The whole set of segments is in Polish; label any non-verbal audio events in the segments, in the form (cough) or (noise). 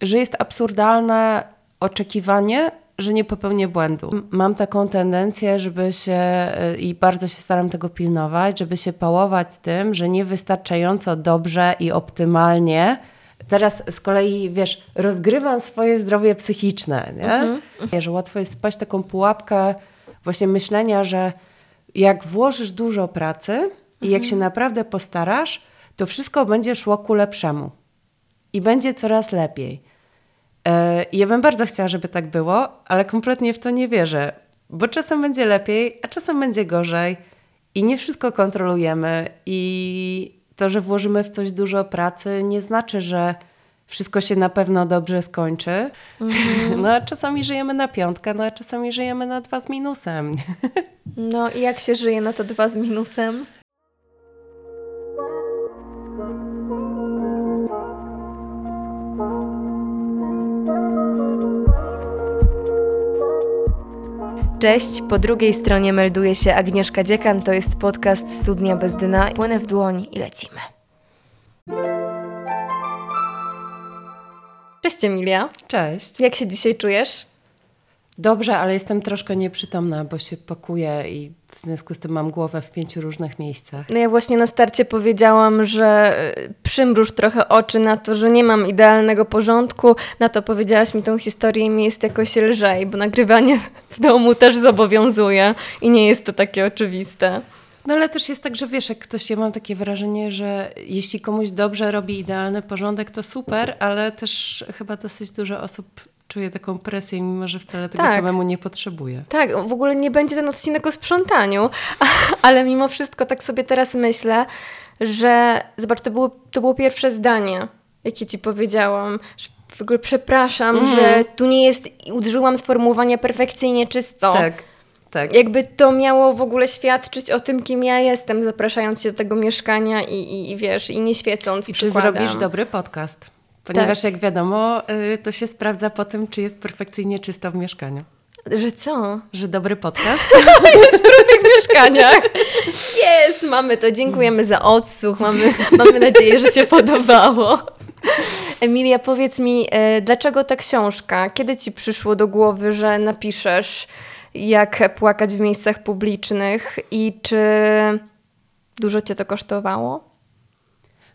że jest absurdalne oczekiwanie, że nie popełnię błędu. Mam taką tendencję, żeby się y, i bardzo się staram tego pilnować, żeby się pałować tym, że niewystarczająco dobrze i optymalnie. Teraz z kolei, wiesz, rozgrywam swoje zdrowie psychiczne, nie? Mhm. Że łatwo jest wpaść w taką pułapkę właśnie myślenia, że jak włożysz dużo pracy i jak się mhm. naprawdę postarasz, to wszystko będzie szło ku lepszemu i będzie coraz lepiej. E, ja bym bardzo chciała, żeby tak było, ale kompletnie w to nie wierzę, bo czasem będzie lepiej, a czasem będzie gorzej i nie wszystko kontrolujemy i to, że włożymy w coś dużo pracy nie znaczy, że wszystko się na pewno dobrze skończy. Mm -hmm. (laughs) No a czasami żyjemy na piątkę, no a czasami żyjemy na dwa z minusem. (laughs) No i jak się żyje na to dwa z minusem? Cześć, po drugiej stronie melduje się Agnieszka Dziekan, to jest podcast Studnia bez dna. Płynę w dłoń i lecimy. Cześć Emilia. Cześć. Jak się dzisiaj czujesz? Dobrze, ale jestem troszkę nieprzytomna, bo się pakuję i w związku z tym mam głowę w pięciu różnych miejscach. No ja właśnie na starcie powiedziałam, że y, przymruż trochę oczy na to, że nie mam idealnego porządku. Na to powiedziałaś mi tą historię i mi jest jakoś lżej, bo nagrywanie w domu też zobowiązuje i nie jest to takie oczywiste. No ale też jest tak, że wiesz, jak ktoś, ja mam takie wrażenie, że jeśli komuś dobrze robi idealny porządek, to super, ale też chyba dosyć dużo osób czuje taką presję, mimo że wcale tego tak. samemu nie potrzebuje. Tak, w ogóle nie będzie ten odcinek o sprzątaniu, (laughs) ale mimo wszystko tak sobie teraz myślę, że zobacz, to było, to było pierwsze zdanie, jakie ci powiedziałam, w ogóle przepraszam, mm. że tu nie jest, użyłam sformułowania perfekcyjnie czysto. Tak. Tak. Jakby to miało w ogóle świadczyć o tym, kim ja jestem, zapraszając cię do tego mieszkania i, i, i wiesz, i nie świecąc I czy zrobisz dobry podcast. Ponieważ tak. jak wiadomo, y, to się sprawdza po tym, czy jest perfekcyjnie czysto w mieszkaniu. Że co? Że dobry podcast. (laughs) jest w brudnych mieszkaniach. Jest, mamy to. Dziękujemy za odsłuch. Mamy, mamy nadzieję, że się podobało. Emilia, powiedz mi, y, dlaczego ta książka? Kiedy ci przyszło do głowy, że napiszesz jak płakać w miejscach publicznych i czy dużo cię to kosztowało?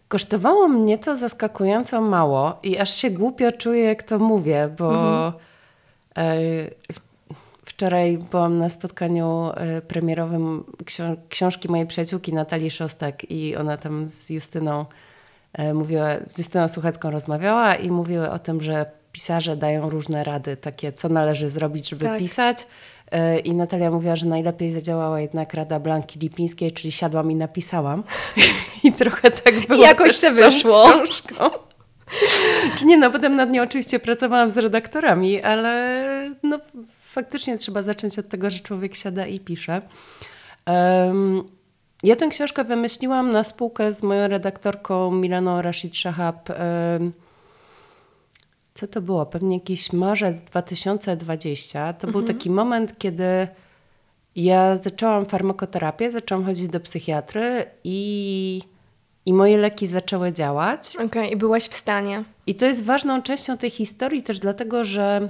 Kosztowało mnie to zaskakująco mało i aż się głupio czuję, jak to mówię, bo mhm. E, wczoraj byłam na spotkaniu e, premierowym książki mojej przyjaciółki Natalii Szostak i ona tam z Justyną e, mówiła, z Justyną Słuchacką rozmawiała i mówiły o tym, że pisarze dają różne rady, takie co należy zrobić, żeby tak. pisać I Natalia mówiła, że najlepiej zadziałała jednak Rada Blanki Lipińskiej, czyli siadłam i napisałam. (laughs) I trochę tak było. I jakoś to wyszło. Książką. Czy nie, no potem nad nią oczywiście pracowałam z redaktorami, ale no faktycznie trzeba zacząć od tego, że człowiek siada i pisze. Um, ja tę książkę wymyśliłam na spółkę z moją redaktorką Milaną Rashid Shahab um, co to było? Pewnie jakiś marzec 2020. To mhm. był taki moment, kiedy ja zaczęłam farmakoterapię, zaczęłam chodzić do psychiatry i, i moje leki zaczęły działać. Okej, okay, i byłaś w stanie. I to jest ważną częścią tej historii też dlatego, że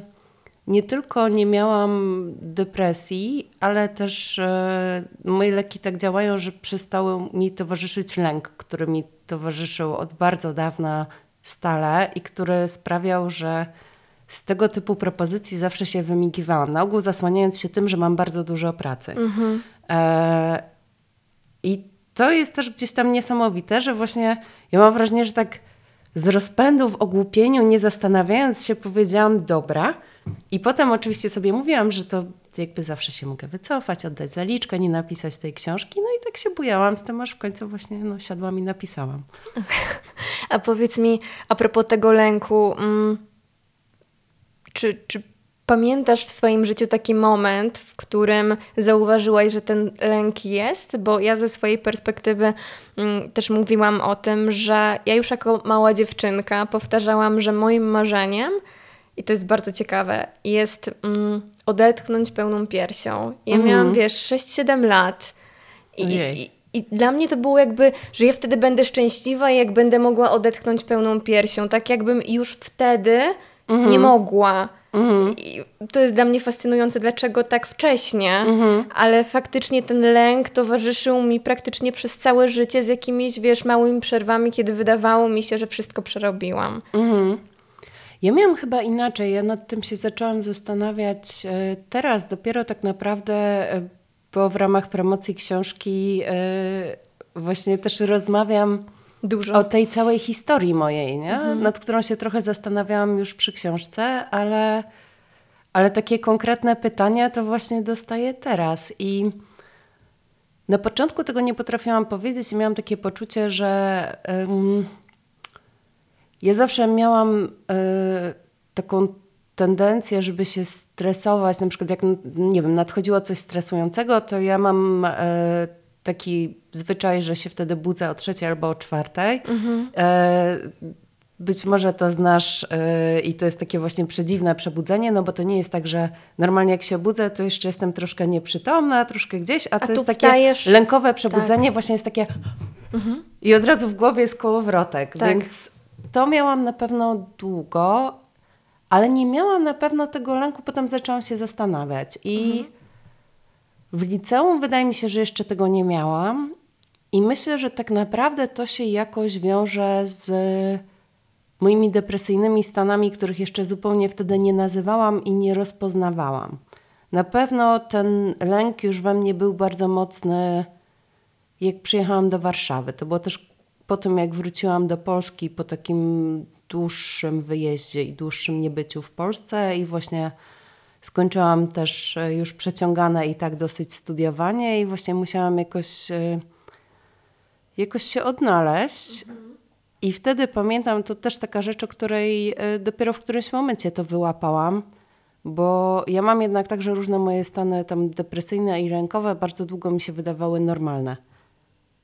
nie tylko nie miałam depresji, ale też e, moje leki tak działają, że przestały mi towarzyszyć lęk, który mi towarzyszył od bardzo dawna stale i który sprawiał, że z tego typu propozycji zawsze się wymigiwałam. Na ogół zasłaniając się tym, że mam bardzo dużo pracy. Mhm. E, I to jest też gdzieś tam niesamowite, że właśnie ja mam wrażenie, że tak z rozpędu w ogłupieniu, nie zastanawiając się, powiedziałam dobra. I potem oczywiście sobie mówiłam, że to jakby zawsze się mogę wycofać, oddać zaliczkę, nie napisać tej książki. No i tak się bujałam z tym, aż w końcu właśnie no, siadłam i napisałam. (laughs) A powiedz mi, a propos tego lęku, mm, czy, czy pamiętasz w swoim życiu taki moment, w którym zauważyłaś, że ten lęk jest? Bo ja ze swojej perspektywy mm, też mówiłam o tym, że ja już jako mała dziewczynka powtarzałam, że moim marzeniem i to jest bardzo ciekawe, jest mm, odetchnąć pełną piersią. Ja mm. miałam, wiesz, 6-7 lat i, i, I dla mnie to było jakby, że ja wtedy będę szczęśliwa i jak będę mogła odetchnąć pełną piersią. Tak jakbym już wtedy Mhm. nie mogła. I to jest dla mnie fascynujące, dlaczego tak wcześnie, Mhm. ale faktycznie ten lęk towarzyszył mi praktycznie przez całe życie z jakimiś, wiesz, małymi przerwami, kiedy wydawało mi się, że wszystko przerobiłam. Ja miałam chyba inaczej. Ja nad tym się zaczęłam zastanawiać e, teraz, dopiero tak naprawdę, e, bo w ramach promocji książki e, właśnie też rozmawiam Dużo. o tej całej historii mojej, nie? nad którą się trochę zastanawiałam już przy książce, ale, ale takie konkretne pytania to właśnie dostaję teraz. I na początku tego nie potrafiłam powiedzieć i miałam takie poczucie, że ja zawsze miałam y, taką tendencję, żeby się stresować. Na przykład jak, nie wiem, nadchodziło coś stresującego, to ja mam y, taki zwyczaj, że się wtedy budzę o trzeciej albo o czwartej. E, być może to znasz y, i to jest takie właśnie przedziwne przebudzenie, no bo to nie jest tak, że normalnie jak się budzę, to jeszcze jestem troszkę nieprzytomna, troszkę gdzieś, a to tu jest wstajesz- takie lękowe przebudzenie, właśnie jest takie i od razu w głowie jest kołowrotek, Tak. więc to miałam na pewno długo, ale nie miałam na pewno tego lęku, potem zaczęłam się zastanawiać i w liceum wydaje mi się, że jeszcze tego nie miałam i myślę, że tak naprawdę to się jakoś wiąże z moimi depresyjnymi stanami, których jeszcze zupełnie wtedy nie nazywałam i nie rozpoznawałam. Na pewno ten lęk już we mnie był bardzo mocny, jak przyjechałam do Warszawy. To było też po tym, jak wróciłam do Polski po takim dłuższym wyjeździe i dłuższym niebyciu w Polsce i właśnie skończyłam też e, już przeciągane i tak dosyć studiowanie i właśnie musiałam jakoś, e, jakoś się odnaleźć. I wtedy pamiętam, to też taka rzecz, o której e, dopiero w którymś momencie to wyłapałam, bo ja mam jednak tak, że różne moje stany tam depresyjne i lękowe bardzo długo mi się wydawały normalne.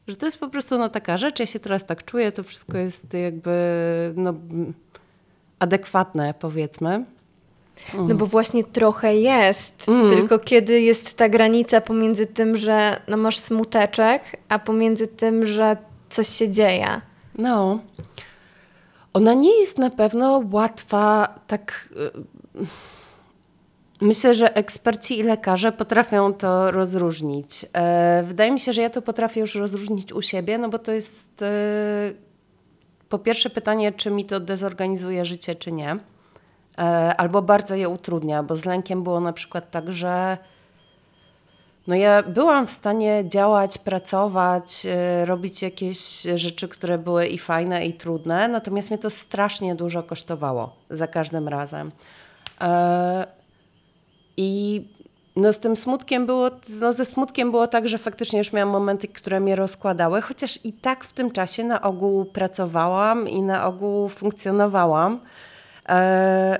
Że to jest po prostu no, taka rzecz, ja się teraz tak czuję, to wszystko jest jakby no, adekwatne powiedzmy. No bo właśnie trochę jest, Mm. tylko kiedy jest ta granica pomiędzy tym, że no masz smuteczek, a pomiędzy tym, że coś się dzieje. No. Ona nie jest na pewno łatwa, tak. Myślę, że eksperci i lekarze potrafią to rozróżnić. E, Wydaje mi się, że ja to potrafię już rozróżnić u siebie, no bo to jest e, po pierwsze pytanie, czy mi to dezorganizuje życie, czy nie. E, Albo bardzo je utrudnia, bo z lękiem było na przykład tak, że no ja byłam w stanie działać, pracować, robić jakieś rzeczy, które były i fajne, i trudne, natomiast mnie to strasznie dużo kosztowało za każdym razem. I no z tym smutkiem było, no ze smutkiem było tak, że faktycznie już miałam momenty, które mnie rozkładały, chociaż i tak w tym czasie na ogół pracowałam i na ogół funkcjonowałam. E,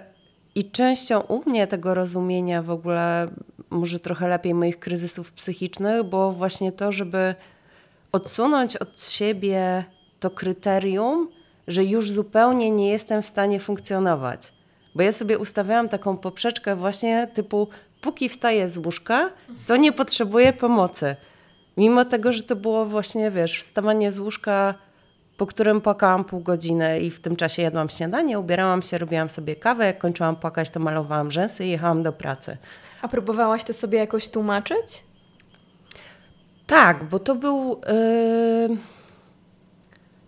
I częścią u mnie tego rozumienia w ogóle, może trochę lepiej moich kryzysów psychicznych, było właśnie to, żeby odsunąć od siebie to kryterium, że już zupełnie nie jestem w stanie funkcjonować. Bo ja sobie ustawiałam taką poprzeczkę właśnie typu póki wstaję z łóżka, to nie potrzebuję pomocy. Mimo tego, że to było właśnie, wiesz, wstawanie z łóżka, po którym płakałam pół godziny i w tym czasie jadłam śniadanie, ubierałam się, robiłam sobie kawę, jak kończyłam płakać, to malowałam rzęsy i jechałam do pracy. A próbowałaś to sobie jakoś tłumaczyć? Tak, bo to był. Yy,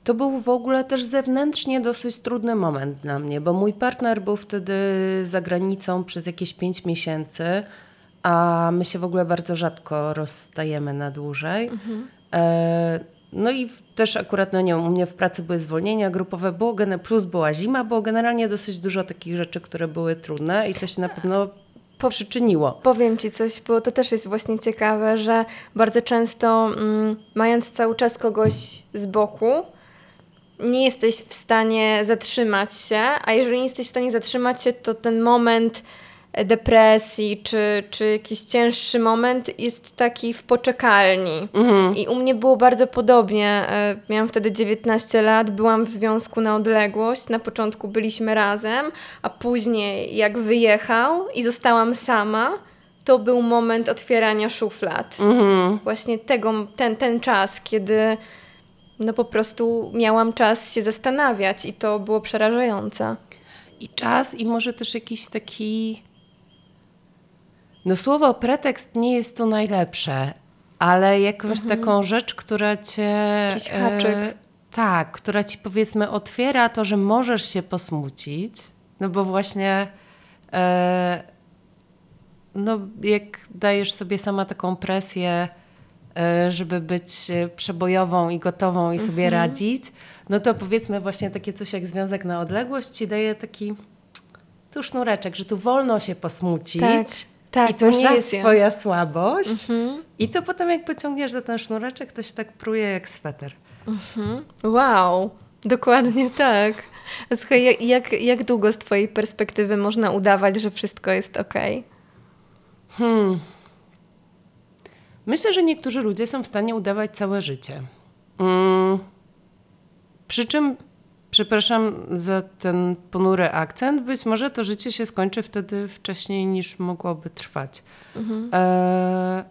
to był w ogóle też zewnętrznie dosyć trudny moment dla mnie, bo mój partner był wtedy za granicą przez jakieś pięć miesięcy, a my się w ogóle bardzo rzadko rozstajemy na dłużej. E, no i też akurat, no nie u mnie w pracy były zwolnienia grupowe, było, plus była zima, było generalnie dosyć dużo takich rzeczy, które były trudne i to się na pewno przyczyniło. Powiem Ci coś, bo to też jest właśnie ciekawe, że bardzo często mm, mając cały czas kogoś z boku, nie jesteś w stanie zatrzymać się, a jeżeli nie jesteś w stanie zatrzymać się, to ten moment depresji czy, czy jakiś cięższy moment jest taki w poczekalni. I u mnie było bardzo podobnie. E, Miałam wtedy 19 lat, byłam w związku na odległość. Na początku byliśmy razem, a później jak wyjechał i zostałam sama, to był moment otwierania szuflad. Mhm. Właśnie tego, ten, ten czas, kiedy no po prostu miałam czas się zastanawiać i to było przerażające. I czas, i może też jakiś taki. No, słowo pretekst nie jest tu najlepsze, ale jakąś taką rzecz, która cię. Jakiś haczyk. tak, która ci powiedzmy otwiera to, że możesz się posmucić. No bo właśnie. E, no, jak dajesz sobie sama taką presję, e, żeby być e, przebojową i gotową i sobie radzić, no to powiedzmy właśnie takie coś jak związek na odległość ci daje taki tu sznureczek, że tu wolno się posmucić. Tak, tak, I to nie jest rację. twoja słabość. I to potem jak pociągniesz za ten sznureczek, to się tak pruje jak sweter. Wow, dokładnie tak. Słuchaj, jak, jak, jak długo z Twojej perspektywy można udawać, że wszystko jest ok? Myślę, że niektórzy ludzie są w stanie udawać całe życie. Mm. Przy czym, przepraszam za ten ponury akcent, być może to życie się skończy wtedy wcześniej niż mogłoby trwać. E,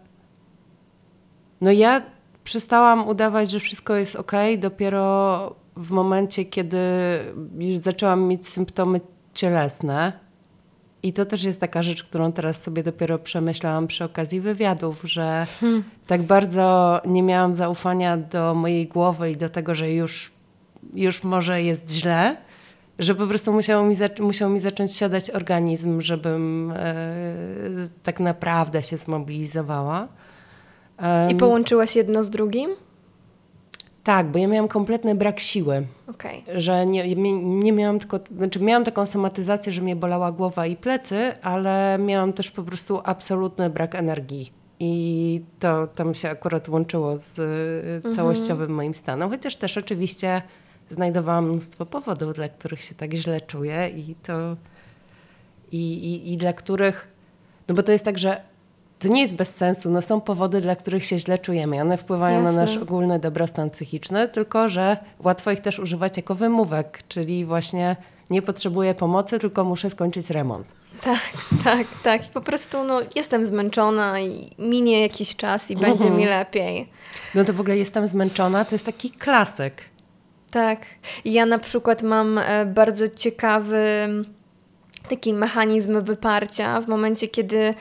no ja przestałam udawać, że wszystko jest ok, dopiero w momencie, kiedy zaczęłam mieć symptomy cielesne. I to też jest taka rzecz, którą teraz sobie dopiero przemyślałam przy okazji wywiadów, że tak bardzo nie miałam zaufania do mojej głowy i do tego, że już, już może jest źle, że po prostu musiał mi, musiał mi zacząć siadać organizm, żebym e, tak naprawdę się zmobilizowała. I połączyłaś jedno z drugim? Tak, bo ja miałam kompletny brak siły. Okej. że nie, nie, nie miałam tylko, znaczy miałam taką somatyzację, że mnie bolała głowa i plecy, ale miałam też po prostu absolutny brak energii. I to tam się akurat łączyło z y, całościowym moim stanem, chociaż też oczywiście znajdowałam mnóstwo powodów, dla których się tak źle czuję i to i, i, i dla których, no bo to jest tak, że to nie jest bez sensu, no są powody, dla których się źle czujemy one wpływają Jasne. na nasz ogólny dobrostan psychiczny, tylko że łatwo ich też używać jako wymówek, czyli właśnie nie potrzebuję pomocy, tylko muszę skończyć remont. Tak, tak, tak. I po prostu no, jestem zmęczona i minie jakiś czas i będzie mi lepiej. No to w ogóle jestem zmęczona, to jest taki klasyk. Tak. Ja na przykład mam e, bardzo ciekawy taki mechanizm wyparcia w momencie, kiedy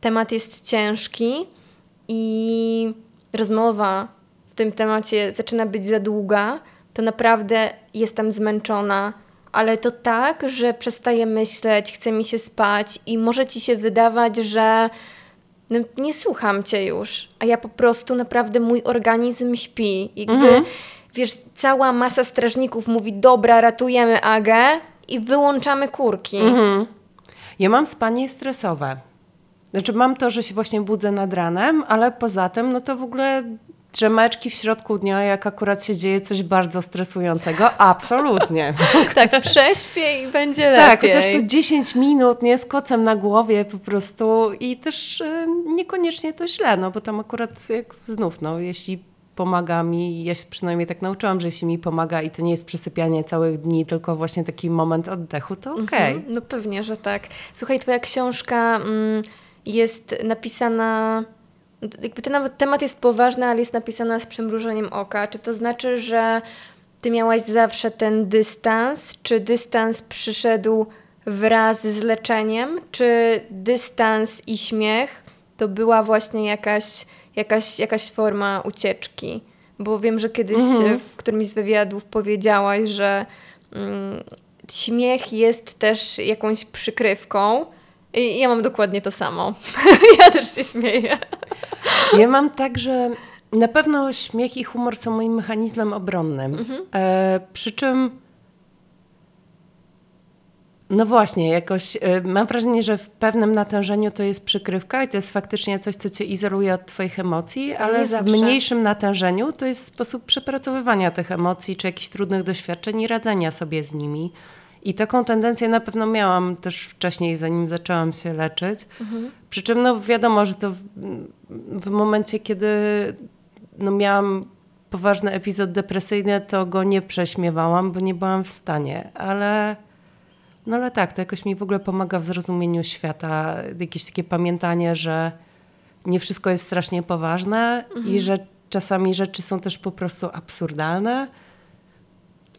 temat jest ciężki i rozmowa w tym temacie zaczyna być za długa, to naprawdę jestem zmęczona, ale to tak, że przestaję myśleć, chce mi się spać i może ci się wydawać, że no, nie słucham cię już, a ja po prostu naprawdę mój organizm śpi. Jakby, wiesz, cała masa strażników mówi, dobra, ratujemy Agę i wyłączamy kurki. Ja mam spanie stresowe. Znaczy mam to, że się właśnie budzę nad ranem, ale poza tym, no to w ogóle drzemeczki w środku dnia, jak akurat się dzieje coś bardzo stresującego, absolutnie. (laughs) Tak, prześpię i będzie lepiej. Tak, chociaż tu 10 minut, nie, z kocem na głowie po prostu i też y, niekoniecznie to źle, no bo tam akurat jak znów, no jeśli pomaga mi, ja się przynajmniej tak nauczyłam, że jeśli mi pomaga i to nie jest przesypianie całych dni, tylko właśnie taki moment oddechu, to okej. Mhm, No pewnie, że tak. Słuchaj, twoja książka mm, jest napisana... Jakby ten nawet temat jest poważny, ale jest napisana z przymrużeniem oka. Czy to znaczy, że ty miałaś zawsze ten dystans? Czy dystans przyszedł wraz z leczeniem? Czy dystans i śmiech to była właśnie jakaś, jakaś, jakaś forma ucieczki? Bo wiem, że kiedyś e, w którymś z wywiadów powiedziałaś, że mm, śmiech jest też jakąś przykrywką. I ja mam dokładnie to samo. (laughs) ja też się śmieję. Ja mam tak, że na pewno śmiech i humor są moim mechanizmem obronnym. E, przy czym, no właśnie, jakoś e, mam wrażenie, że w pewnym natężeniu to jest przykrywka i to jest faktycznie coś, co cię izoluje od twoich emocji, ale w mniejszym natężeniu to jest sposób przepracowywania tych emocji czy jakichś trudnych doświadczeń i radzenia sobie z nimi. I taką tendencję na pewno miałam też wcześniej, zanim zaczęłam się leczyć. Przy czym no wiadomo, że to w, w momencie, kiedy no miałam poważny epizod depresyjny, to go nie prześmiewałam, bo nie byłam w stanie, ale, No ale tak, to jakoś mi w ogóle pomaga w zrozumieniu świata. Jakieś takie pamiętanie, że nie wszystko jest strasznie poważne i że czasami rzeczy są też po prostu absurdalne.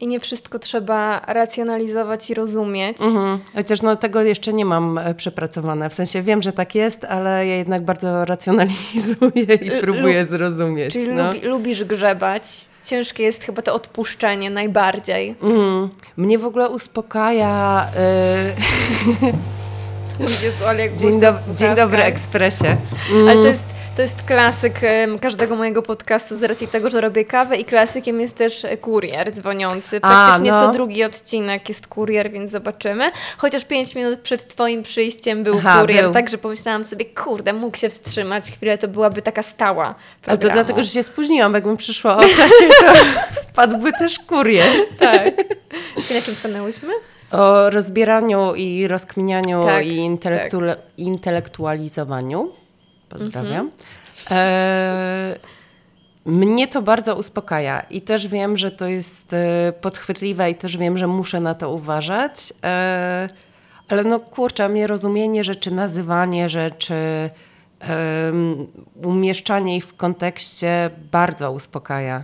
I nie wszystko trzeba racjonalizować i rozumieć. Mhm. Chociaż no, tego jeszcze nie mam e, przepracowane. W sensie wiem, że tak jest, ale ja jednak bardzo racjonalizuję i L- próbuję lub- zrozumieć. Czyli no. lubi, lubisz grzebać. Ciężkie jest chyba to odpuszczenie najbardziej. Mhm. Mnie w ogóle uspokaja. y, Jezu, ale jak dzień, (laughs) w dzień dobry, ekspresie. Ale to jest, to jest klasyk każdego mojego podcastu z racji tego, że robię kawę i klasykiem jest też e, kurier dzwoniący. Praktycznie no. co drugi odcinek jest kurier, więc zobaczymy. Chociaż 5 minut przed twoim przyjściem był Aha, kurier, był. także pomyślałam sobie, kurde, mógł się wstrzymać chwilę, to byłaby taka stała Ale to programu. dlatego, że się spóźniłam. Jakbym przyszła o czasie, to (laughs) wpadłby też kurier. Tak. I na czym stanęłyśmy? O rozbieraniu i rozkminianiu Tak, i intelektu- intelektualizowaniu. Pozdrawiam. E, mnie to bardzo uspokaja i też wiem, że to jest e, podchwytliwe i też wiem, że muszę na to uważać. E, ale no kurczę, mnie rozumienie rzeczy, nazywanie rzeczy, em, umieszczanie ich w kontekście bardzo uspokaja.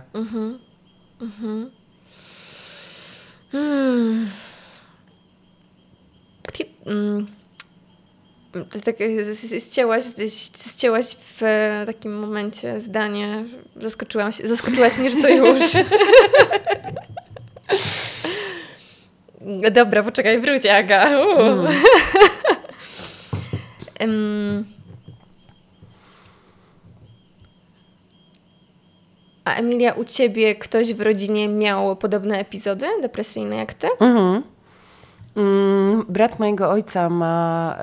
Ki- mm, ty Tak e, ścięłaś, z- ścięłaś w e, takim momencie zdanie. Zaskoczyłam się, zaskoczyłaś mnie, że to już. (laughs) Dobra, poczekaj, wróć Aga. (laughs) Em, A Emilia, u ciebie ktoś w rodzinie miał podobne epizody depresyjne jak ty? Mhm. Mm, Brat mojego ojca ma,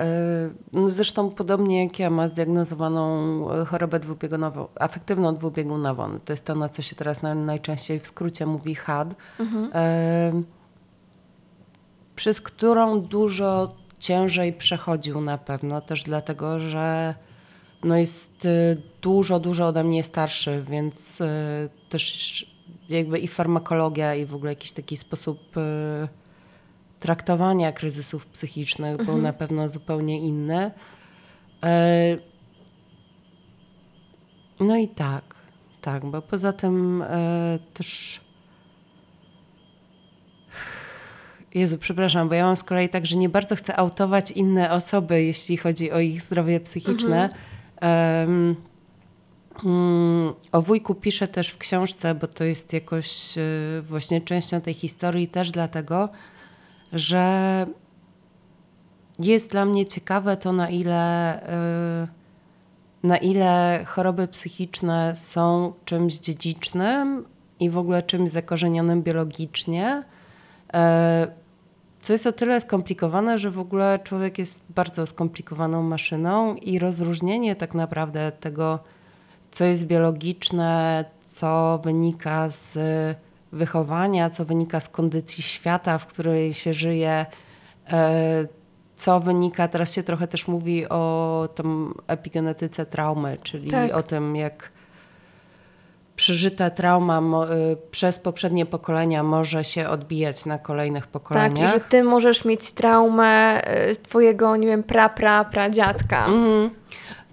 y, no zresztą podobnie jak ja, ma zdiagnozowaną y, chorobę dwubiegunową, afektywną dwubiegunową. No To jest to, na co się teraz na, najczęściej w skrócie mówi HAD, y, przez którą dużo ciężej przechodził na pewno, też dlatego, że no jest dużo, dużo ode mnie starszy, więc też jakby i farmakologia i w ogóle jakiś taki sposób traktowania kryzysów psychicznych był na pewno zupełnie inny. E, No i tak, tak, bo poza tym e, też. Jezu, przepraszam, bo ja mam z kolei tak, że nie bardzo chcę autować inne osoby, jeśli chodzi o ich zdrowie psychiczne. Em, mm, o wujku piszę też w książce, bo to jest jakoś e, właśnie częścią tej historii też dlatego, że jest dla mnie ciekawe to, na ile, y, na ile choroby psychiczne są czymś dziedzicznym i w ogóle czymś zakorzenionym biologicznie. E, Co jest o tyle skomplikowane, że w ogóle człowiek jest bardzo skomplikowaną maszyną i rozróżnienie tak naprawdę tego, co jest biologiczne, co wynika z wychowania, co wynika z kondycji świata, w której się żyje, e, co wynika, teraz się trochę też mówi o tym epigenetyce traumy, czyli Tak. o tym, jak przeżyta trauma y, przez poprzednie pokolenia może się odbijać na kolejnych Tak, i pokoleniach. że ty możesz mieć traumę y, twojego, nie wiem, pra, pra, pra dziadka. Mhm.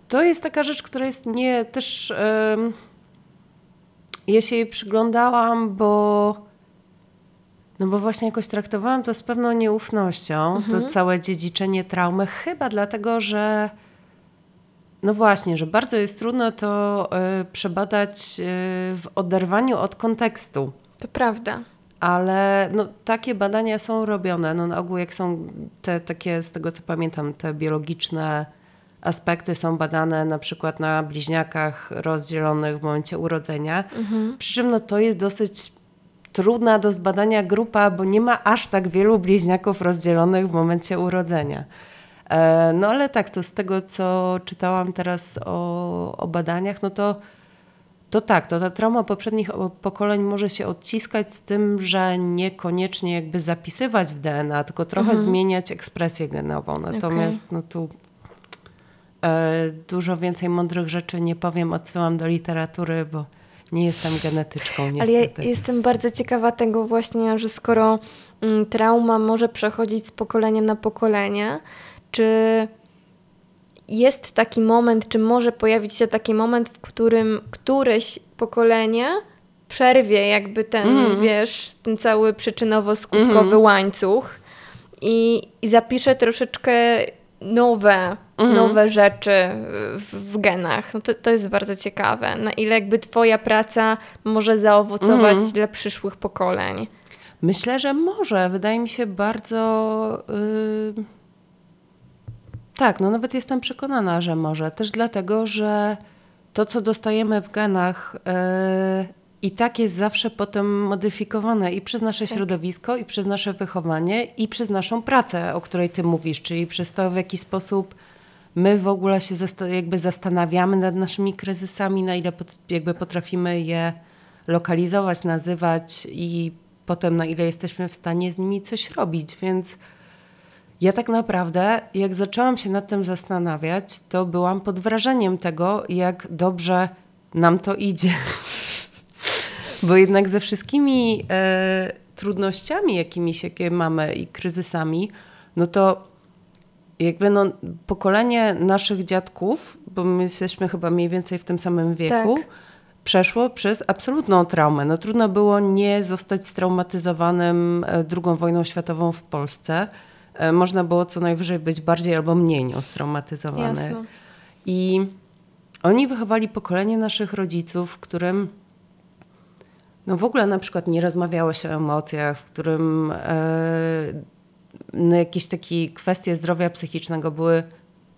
To jest taka rzecz, która jest nie też. em, ja się jej przyglądałam, bo. No bo właśnie jakoś traktowałam to z pewną nieufnością, to całe dziedziczenie traumy, chyba dlatego, że no właśnie, że bardzo jest trudno to y, przebadać y, w oderwaniu od kontekstu. To prawda. Ale no, takie badania są robione. No, na ogół jak są te takie, z tego co pamiętam, te biologiczne aspekty są badane na przykład na bliźniakach rozdzielonych w momencie urodzenia. Przy czym no, to jest dosyć trudna do zbadania grupa, bo nie ma aż tak wielu bliźniaków rozdzielonych w momencie urodzenia. E, No ale tak, to z tego co czytałam teraz o, o badaniach, no to to tak, to ta trauma poprzednich pokoleń może się odciskać z tym, że niekoniecznie jakby zapisywać w DNA, tylko trochę zmieniać ekspresję genową. Natomiast no tu dużo więcej mądrych rzeczy nie powiem, odsyłam do literatury, bo Nie jestem genetyczką, niestety. Ale ja jestem bardzo ciekawa tego właśnie, że skoro mm, trauma może przechodzić z pokolenia na pokolenie, czy jest taki moment, czy może pojawić się taki moment, w którym któreś pokolenie przerwie jakby ten, mm. wiesz, ten cały przyczynowo-skutkowy mm. łańcuch i, i zapisze troszeczkę nowe, mm. nowe rzeczy w, w genach. No to, to jest bardzo ciekawe, na ile jakby twoja praca może zaowocować mm. dla przyszłych pokoleń. Myślę, że może. Wydaje mi się bardzo... Yy... Tak, no nawet jestem przekonana, że może. Też dlatego, że to, co dostajemy w genach, yy, i tak jest zawsze potem modyfikowane i przez nasze tak. środowisko, i przez nasze wychowanie, i przez naszą pracę, o której ty mówisz, czyli przez to, w jaki sposób my w ogóle się jakby zastanawiamy nad naszymi kryzysami, na ile jakby potrafimy je lokalizować, nazywać i potem na ile jesteśmy w stanie z nimi coś robić. Więc ja tak naprawdę, jak zaczęłam się nad tym zastanawiać, to byłam pod wrażeniem tego, jak dobrze nam to idzie. (laughs) Bo jednak ze wszystkimi e, trudnościami, jakimi się mamy i kryzysami, no to jakby no, pokolenie naszych dziadków, bo my jesteśmy chyba mniej więcej w tym samym wieku, tak. przeszło przez absolutną traumę. No, trudno było nie zostać straumatyzowanym II e, wojną światową w Polsce. E, można było co najwyżej być bardziej albo mniej nią straumatyzowany. I oni wychowali pokolenie naszych rodziców, w którym no w ogóle na przykład nie rozmawiało się o emocjach, w którym e, no jakieś takie kwestie zdrowia psychicznego były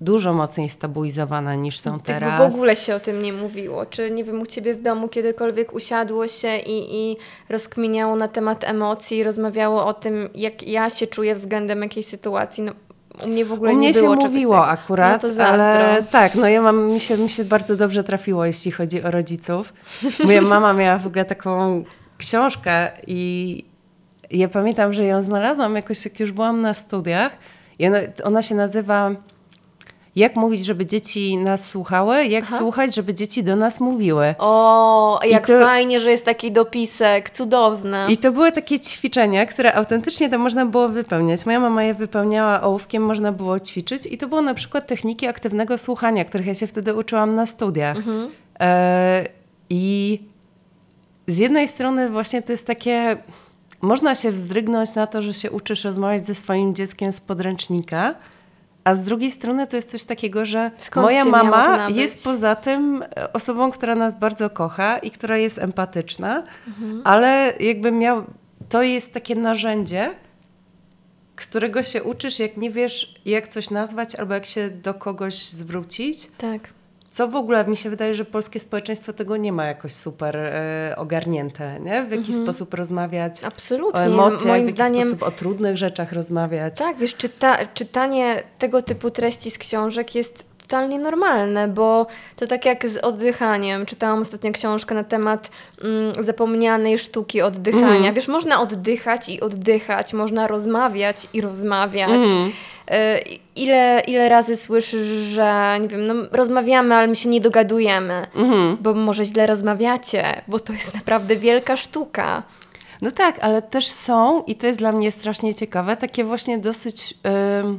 dużo mocniej stabilizowane niż są teraz. w ogóle się o tym nie mówiło. Czy nie wiem, u Ciebie w domu kiedykolwiek usiadło się i, i rozkminiało na temat emocji, rozmawiało o tym, jak ja się czuję względem jakiejś sytuacji? No, u mnie w ogóle u mnie nie było się mówiło akurat, no ale tak, no ja mam, mi się, mi się bardzo dobrze trafiło, jeśli chodzi o rodziców. Moja (laughs) mama miała w ogóle taką książkę i ja pamiętam, że ją znalazłam jakoś jak już byłam na studiach. I ona, ona się nazywa jak mówić, żeby dzieci nas słuchały, jak Aha. słuchać, żeby dzieci do nas mówiły. O, jak to, fajnie, że jest taki dopisek, cudowne. I to były takie ćwiczenia, które autentycznie to można było wypełniać. Moja mama je wypełniała ołówkiem, można było ćwiczyć i to było na przykład techniki aktywnego słuchania, których ja się wtedy uczyłam na studiach. Mhm. E, I z jednej strony właśnie to jest takie... Można się wzdrygnąć na to, że się uczysz rozmawiać ze swoim dzieckiem z podręcznika, a z drugiej strony to jest coś takiego, że Skąd moja mama jest poza tym osobą, która nas bardzo kocha i która jest empatyczna, mhm. ale jakby miał, to jest takie narzędzie, którego się uczysz, jak nie wiesz, jak coś nazwać albo jak się do kogoś zwrócić. Tak. Co w ogóle mi się wydaje, że polskie społeczeństwo tego nie ma jakoś super e, ogarnięte, nie? W jaki mhm. sposób rozmawiać Absolutnie. o emocjach, Moim w jaki zdaniem... sposób o trudnych rzeczach rozmawiać. Tak, wiesz, czyta, czytanie tego typu treści z książek jest totalnie normalne, bo to tak jak z oddychaniem. Czytałam ostatnio książkę na temat mm, zapomnianej sztuki oddychania. Mm. Wiesz, można oddychać i oddychać, można rozmawiać i rozmawiać. Mm. Y, ile, ile razy słyszysz, że nie wiem, no, rozmawiamy, ale my się nie dogadujemy, mhm. bo może źle rozmawiacie, bo to jest naprawdę wielka sztuka. No tak, ale też są, i to jest dla mnie strasznie ciekawe, takie właśnie dosyć, yy,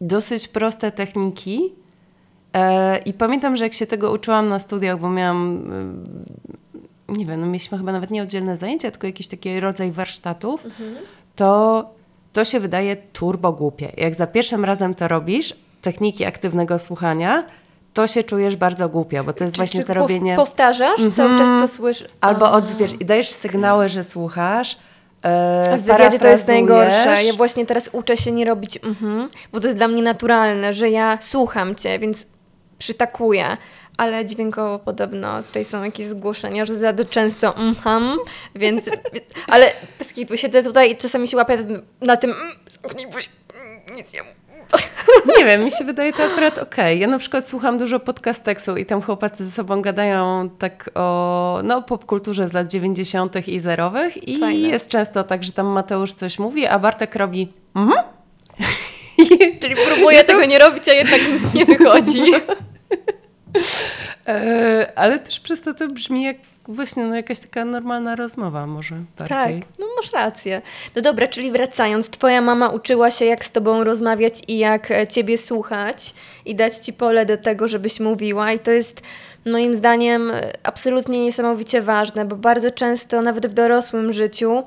dosyć proste techniki. Yy, I pamiętam, że jak się tego uczyłam na studiach, bo miałam, yy, nie wiem, no mieliśmy chyba nawet nie oddzielne zajęcia, tylko jakiś taki rodzaj warsztatów, mhm. to to się wydaje turbo głupie. Jak za pierwszym razem to robisz, techniki aktywnego słuchania, to się czujesz bardzo głupio, bo to jest czy, właśnie czy to robienie... powtarzasz mm -hmm. cały czas, co słyszysz? Albo odzwierz... dajesz sygnały, że słuchasz, E, w wywiadzie to jest najgorsze. Ja właśnie teraz uczę się nie robić mhm, bo to jest dla mnie naturalne, że ja słucham Cię, więc przytakuję ale dźwiękowo podobno tutaj są jakieś zgłoszenia, że za często mhm, więc, ale bez kitu, siedzę tutaj i czasami się łapię na tym, mm, mm, nic nie nie wiem, mi się wydaje to akurat okej. Okay. Ja na przykład słucham dużo podcasteksu i tam chłopacy ze sobą gadają tak o no, popkulturze z lat 90. i zerowych i Fajne. jest często tak, że tam Mateusz coś mówi, a Bartek robi mhm. Czyli próbuje to... tego nie robić, a jednak nie wychodzi. (laughs) E, ale też przez to to brzmi jak właśnie no, jakaś taka normalna rozmowa może bardziej. Tak, no masz rację. No dobra, czyli wracając, twoja mama uczyła się jak z tobą rozmawiać i jak e, ciebie słuchać i dać ci pole do tego, żebyś mówiła i to jest moim zdaniem e, absolutnie niesamowicie ważne, bo bardzo często nawet w dorosłym życiu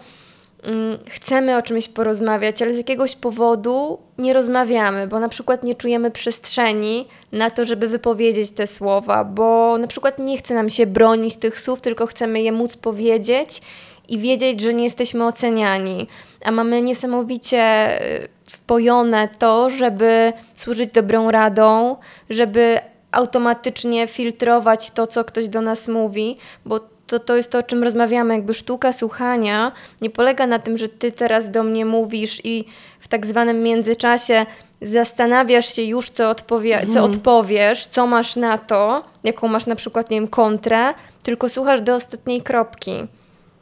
chcemy o czymś porozmawiać, ale z jakiegoś powodu nie rozmawiamy, bo na przykład nie czujemy przestrzeni na to, żeby wypowiedzieć te słowa, bo na przykład nie chce nam się bronić tych słów, tylko chcemy je móc powiedzieć i wiedzieć, że nie jesteśmy oceniani. A mamy niesamowicie y, wpojone to, żeby służyć dobrą radą, żeby automatycznie filtrować to, co ktoś do nas mówi, bo to, to jest to, o czym rozmawiamy. Jakby sztuka słuchania nie polega na tym, że ty teraz do mnie mówisz i w tak zwanym międzyczasie zastanawiasz się już, co, odpowie, co Mhm. odpowiesz, co masz na to, jaką masz na przykład, nie wiem, kontrę, tylko słuchasz do ostatniej kropki.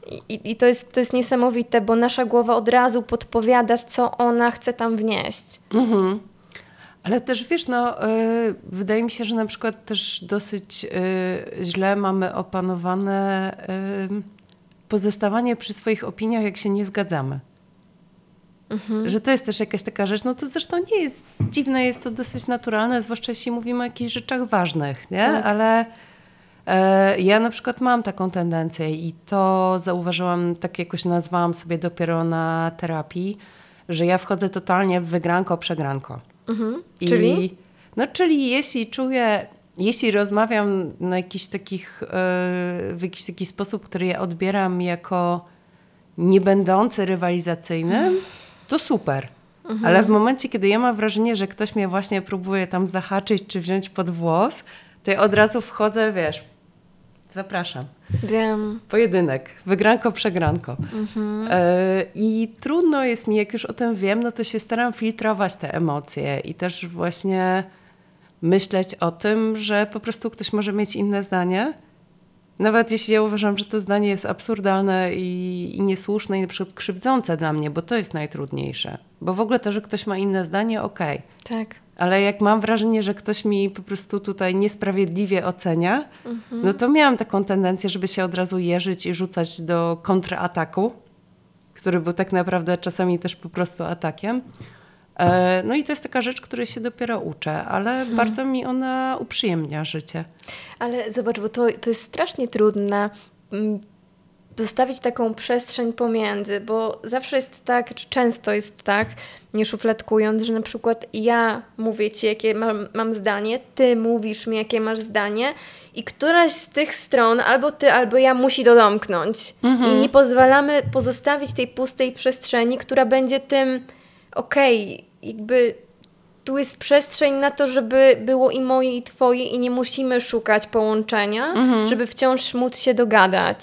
I, i, i to, jest, to jest niesamowite, bo nasza głowa od razu podpowiada, co ona chce tam wnieść. Mhm. Ale też wiesz, no, y, wydaje mi się, że na przykład też dosyć y, źle mamy opanowane y, pozostawanie przy swoich opiniach, jak się nie zgadzamy. Że to jest też jakaś taka rzecz, no to zresztą nie jest dziwne, jest to dosyć naturalne, zwłaszcza jeśli mówimy o jakichś rzeczach ważnych, nie? Tak. Ale ja na przykład mam taką tendencję i to zauważyłam, tak jakoś nazwałam sobie dopiero na terapii, że ja wchodzę totalnie w wygranko, przegranko. Mhm. I, Czyli? No, czyli jeśli czuję, jeśli rozmawiam na jakiś takich, e, w jakiś taki sposób, który ja odbieram jako nie będący rywalizacyjnym, to super. Ale w momencie, kiedy ja mam wrażenie, że ktoś mnie właśnie próbuje tam zahaczyć czy wziąć pod włos, to ja od razu wchodzę, wiesz, zapraszam. Wiem. Pojedynek, wygranko, przegranko. E, I trudno jest mi, jak już o tym wiem, no to się staram filtrować te emocje i też właśnie myśleć o tym, że po prostu ktoś może mieć inne zdanie. Nawet jeśli ja uważam, że to zdanie jest absurdalne i, i niesłuszne i na przykład krzywdzące dla mnie, bo to jest najtrudniejsze. Bo w ogóle to, że ktoś ma inne zdanie, okej. Tak. Ale jak mam wrażenie, że ktoś mi po prostu tutaj niesprawiedliwie ocenia, no to miałam taką tendencję, żeby się od razu jeżyć i rzucać do kontrataku, który był tak naprawdę czasami też po prostu atakiem. E, No i to jest taka rzecz, której się dopiero uczę, ale bardzo mi ona uprzyjemnia życie. Ale zobacz, bo to, to jest strasznie trudne mm, zostawić taką przestrzeń pomiędzy, bo zawsze jest tak, czy często jest tak, nie szufladkując, że na przykład ja mówię ci, jakie mam, mam zdanie, ty mówisz mi, jakie masz zdanie i któraś z tych stron, albo ty, albo ja musi to domknąć. I nie pozwalamy pozostawić tej pustej przestrzeni, która będzie tym, okej, jakby tu jest przestrzeń na to, żeby było i moje, i twoje, i nie musimy szukać połączenia, żeby wciąż móc się dogadać.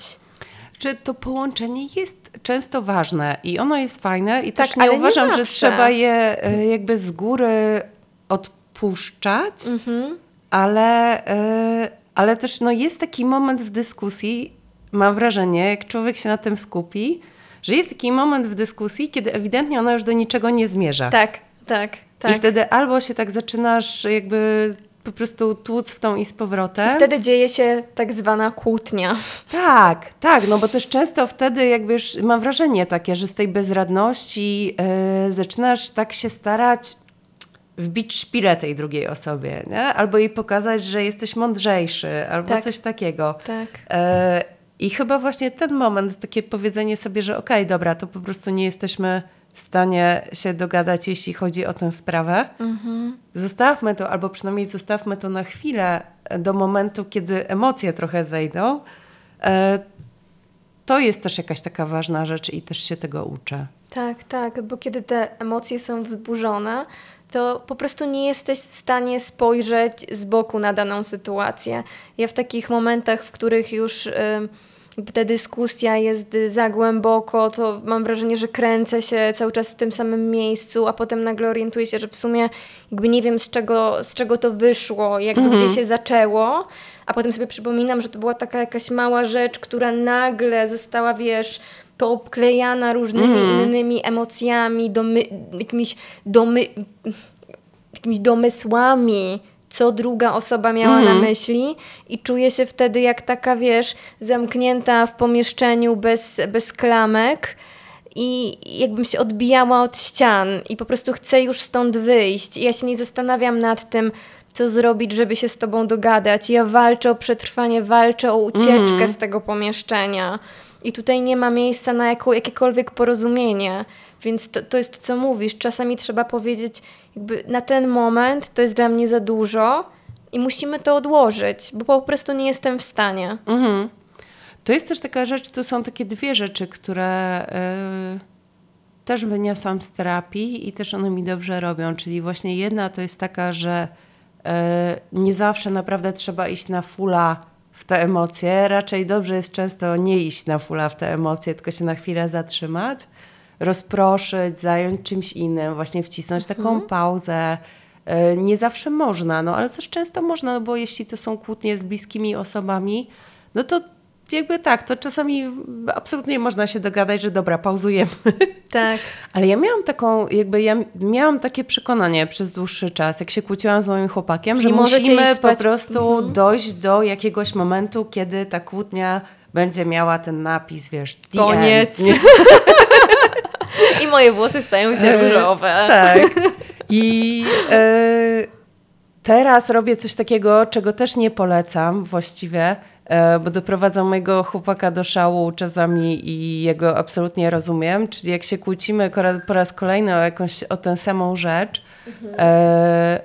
Czy to połączenie jest często ważne i ono jest fajne i Tak, też nie ale nie uważam, że trzeba je e, jakby z góry odpuszczać, Mhm. ale, e, ale też no, jest taki moment w dyskusji, mam wrażenie, jak człowiek się na tym skupi, że jest taki moment w dyskusji, kiedy ewidentnie ona już do niczego nie zmierza. Tak, tak, tak. I wtedy albo się tak zaczynasz jakby po prostu tłuc w tą i z powrotem. I wtedy dzieje się tak zwana kłótnia. Tak, tak, no bo też często wtedy jakby już mam wrażenie takie, że z tej bezradności e, zaczynasz tak się starać wbić szpilę tej drugiej osobie, nie? Albo jej pokazać, że jesteś mądrzejszy, albo Tak. coś takiego. Tak. E, I chyba właśnie ten moment, takie powiedzenie sobie, że okej, dobra, to po prostu nie jesteśmy w stanie się dogadać, jeśli chodzi o tę sprawę. Zostawmy to, albo przynajmniej zostawmy to na chwilę, e, do momentu, kiedy emocje trochę zejdą. E, To jest też jakaś taka ważna rzecz i też się tego uczę. Tak, tak, bo kiedy te emocje są wzburzone, to po prostu nie jesteś w stanie spojrzeć z boku na daną sytuację. Ja w takich momentach, w których już ta dyskusja jest za głęboko, to mam wrażenie, że kręcę się cały czas w tym samym miejscu, a potem nagle orientuję się, że w sumie jakby nie wiem z czego, z czego to wyszło, jakby gdzie się zaczęło, a potem sobie przypominam, że to była taka jakaś mała rzecz, która nagle została, wiesz, poobklejana różnymi innymi emocjami, domy, jakimiś, domy, jakimiś domysłami, co druga osoba miała na myśli i czuję się wtedy jak taka, wiesz, zamknięta w pomieszczeniu bez, bez klamek i jakbym się odbijała od ścian i po prostu chcę już stąd wyjść. I ja się nie zastanawiam nad tym, co zrobić, żeby się z tobą dogadać. Ja walczę o przetrwanie, walczę o ucieczkę z tego pomieszczenia. I tutaj nie ma miejsca na jaką, jakiekolwiek porozumienie. Więc to, to jest to, co mówisz. Czasami trzeba powiedzieć, jakby na ten moment to jest dla mnie za dużo i musimy to odłożyć, bo po prostu nie jestem w stanie. Mhm. To jest też taka rzecz, tu są takie dwie rzeczy, które yy, też wyniosłam z terapii i też one mi dobrze robią. Czyli właśnie jedna to jest taka, że yy, nie zawsze naprawdę trzeba iść na fula w te emocje. Raczej dobrze jest często nie iść na fula w te emocje, tylko się na chwilę zatrzymać, rozproszyć, zająć czymś innym, właśnie wcisnąć taką Mhm. pauzę. Yy, Nie zawsze można, no ale też często można, no bo jeśli to są kłótnie z bliskimi osobami, no to jakby tak, to czasami absolutnie można się dogadać, że dobra, pauzujemy. Tak. (laughs) Ale ja miałam taką, jakby ja miałam takie przekonanie przez dłuższy czas, jak się kłóciłam z moim chłopakiem, że musimy po prostu dojść do jakiegoś momentu, kiedy ta kłótnia będzie miała ten napis, wiesz, Koniec. (laughs) I moje włosy stają się różowe. Tak. (laughs) I e, teraz robię coś takiego, czego też nie polecam właściwie, e, bo doprowadzam mojego chłopaka do szału czasami i jego absolutnie rozumiem. Czyli jak się kłócimy po raz- po raz kolejny o jakąś, o tę samą rzecz, e,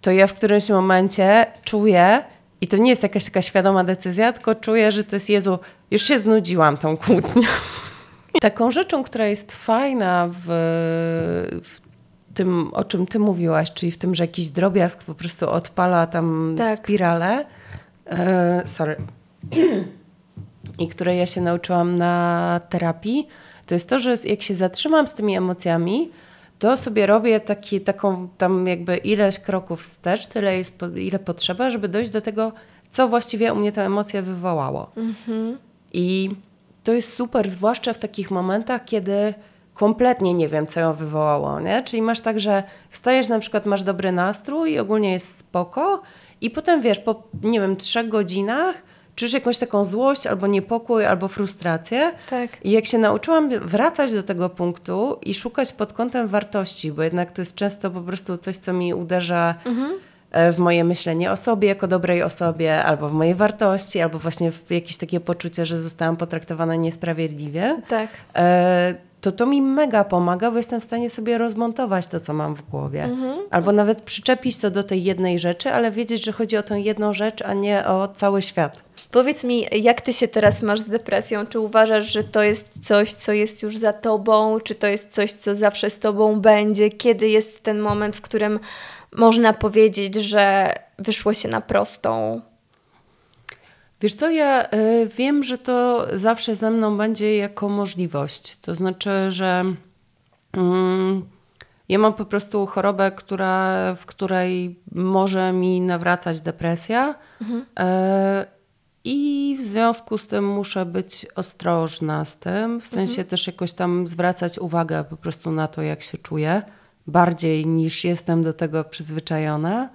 to ja w którymś momencie czuję, i to nie jest jakaś taka świadoma decyzja, tylko czuję, że to jest Jezu, już się znudziłam tą kłótnią. Taką rzeczą, która jest fajna w, w tym, o czym ty mówiłaś, czyli w tym, że jakiś drobiazg po prostu odpala tam Tak. spiralę. E, sorry. (clears throat) I której ja się nauczyłam na terapii, to jest to, że jak się zatrzymam z tymi emocjami, to sobie robię taki, taką tam jakby ileś kroków wstecz, tyle jest, ile potrzeba, żeby dojść do tego, co właściwie u mnie tę emocję wywołało. I to jest super, zwłaszcza w takich momentach, kiedy kompletnie nie wiem, co ją wywołało, nie? Czyli masz tak, że wstajesz, na przykład masz dobry nastrój i ogólnie jest spoko i potem, wiesz, po, nie wiem, trzech godzinach czujesz jakąś taką złość albo niepokój, albo frustrację. Tak. I jak się nauczyłam wracać do tego punktu i szukać pod kątem wartości, bo jednak to jest często po prostu coś, co mi uderza e, w moje myślenie o sobie jako dobrej osobie, albo w moje wartości, albo właśnie w jakieś takie poczucie, że zostałam potraktowana niesprawiedliwie, Tak. e, to to mi mega pomaga, bo jestem w stanie sobie rozmontować to, co mam w głowie. Albo nawet przyczepić to do tej jednej rzeczy, ale wiedzieć, że chodzi o tę jedną rzecz, a nie o cały świat. Powiedz mi, jak ty się teraz masz z depresją? Czy uważasz, że to jest coś, co jest już za tobą? Czy to jest coś, co zawsze z tobą będzie? Kiedy jest ten moment, w którym można powiedzieć, że wyszło się na prostą? Wiesz co, ja y, wiem, że to zawsze ze mną będzie jako możliwość. To znaczy, że mm, ja mam po prostu chorobę, która, w której może mi nawracać depresja. E, I w związku z tym muszę być ostrożna z tym, w sensie też jakoś tam zwracać uwagę po prostu na to, jak się czuję, bardziej niż jestem do tego przyzwyczajona.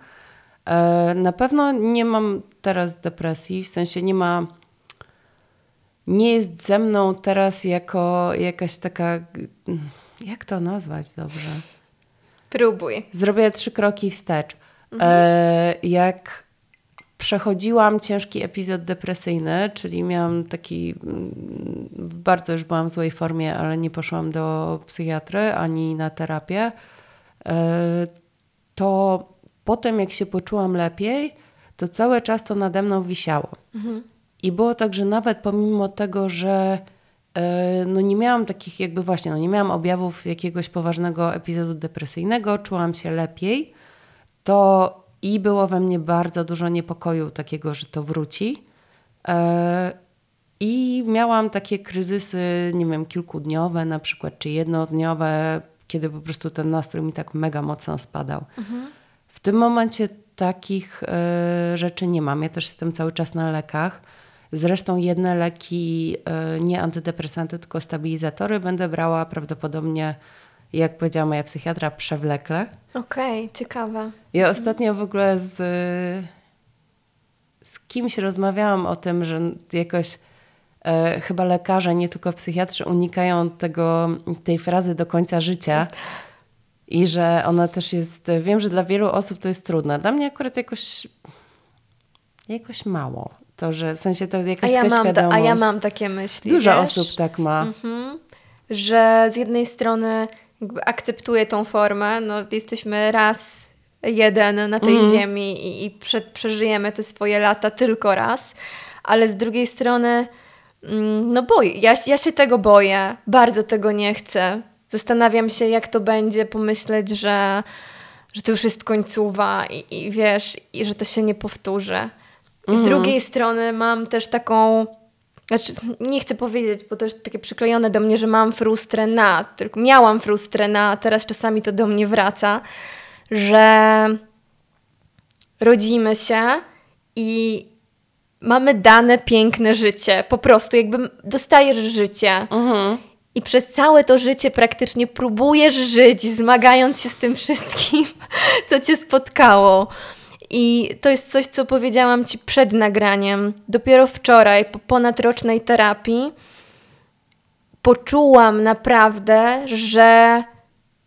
E, Na pewno nie mam teraz depresji, w sensie nie ma. Nie jest ze mną teraz jako jakaś taka. Jak to nazwać dobrze? Próbuj. Zrobię trzy kroki wstecz. E, jak przechodziłam ciężki epizod depresyjny, czyli miałam taki, mm, bardzo już byłam w złej formie, ale nie poszłam do psychiatry ani na terapię, to potem jak się poczułam lepiej, to cały czas to nade mną wisiało. I było tak, że nawet pomimo tego, że e, no nie miałam takich jakby właśnie, no nie miałam objawów jakiegoś poważnego epizodu depresyjnego, czułam się lepiej, to i było we mnie bardzo dużo niepokoju takiego, że to wróci. E, I miałam takie kryzysy, nie wiem, kilkudniowe na przykład, czy jednodniowe, kiedy po prostu ten nastrój mi tak mega mocno spadał. W tym momencie takich e, rzeczy nie mam. Ja też jestem cały czas na lekach. Zresztą jedne leki, e, nie antydepresanty, tylko stabilizatory, będę brała prawdopodobnie jak powiedziała moja psychiatra, przewlekle. Okej, okay, ciekawe. Ja ostatnio w ogóle z, z kimś rozmawiałam o tym, że jakoś chyba lekarze, nie tylko psychiatrzy, unikają tego, tej frazy do końca życia. I że ona też jest, wiem, że dla wielu osób to jest trudne. Dla mnie akurat jakoś, jakoś mało. To, że w sensie to jakaś a ja mam świadomość. a ja mam takie myśli. Dużo wiesz? osób tak ma. Mhm. Że z jednej strony akceptuję tą formę, no jesteśmy raz jeden na tej mm. ziemi i, i prze, przeżyjemy te swoje lata tylko raz, ale z drugiej strony no boję, ja, ja się tego boję, bardzo tego nie chcę. Zastanawiam się, jak to będzie pomyśleć, że, że to już jest końcowa i, i wiesz, i że to się nie powtórzy. I z mm. drugiej strony mam też taką znaczy, nie chcę powiedzieć, bo to jest takie przyklejone do mnie, że mam frustrę na, tylko miałam frustrę na, a teraz czasami to do mnie wraca, że rodzimy się i mamy dane piękne życie. Po prostu jakby dostajesz życie. Mhm. I przez całe to życie praktycznie próbujesz żyć, zmagając się z tym wszystkim, (laughs) co cię spotkało. I to jest coś, co powiedziałam Ci przed nagraniem. Dopiero wczoraj, po ponadrocznej terapii, poczułam naprawdę, że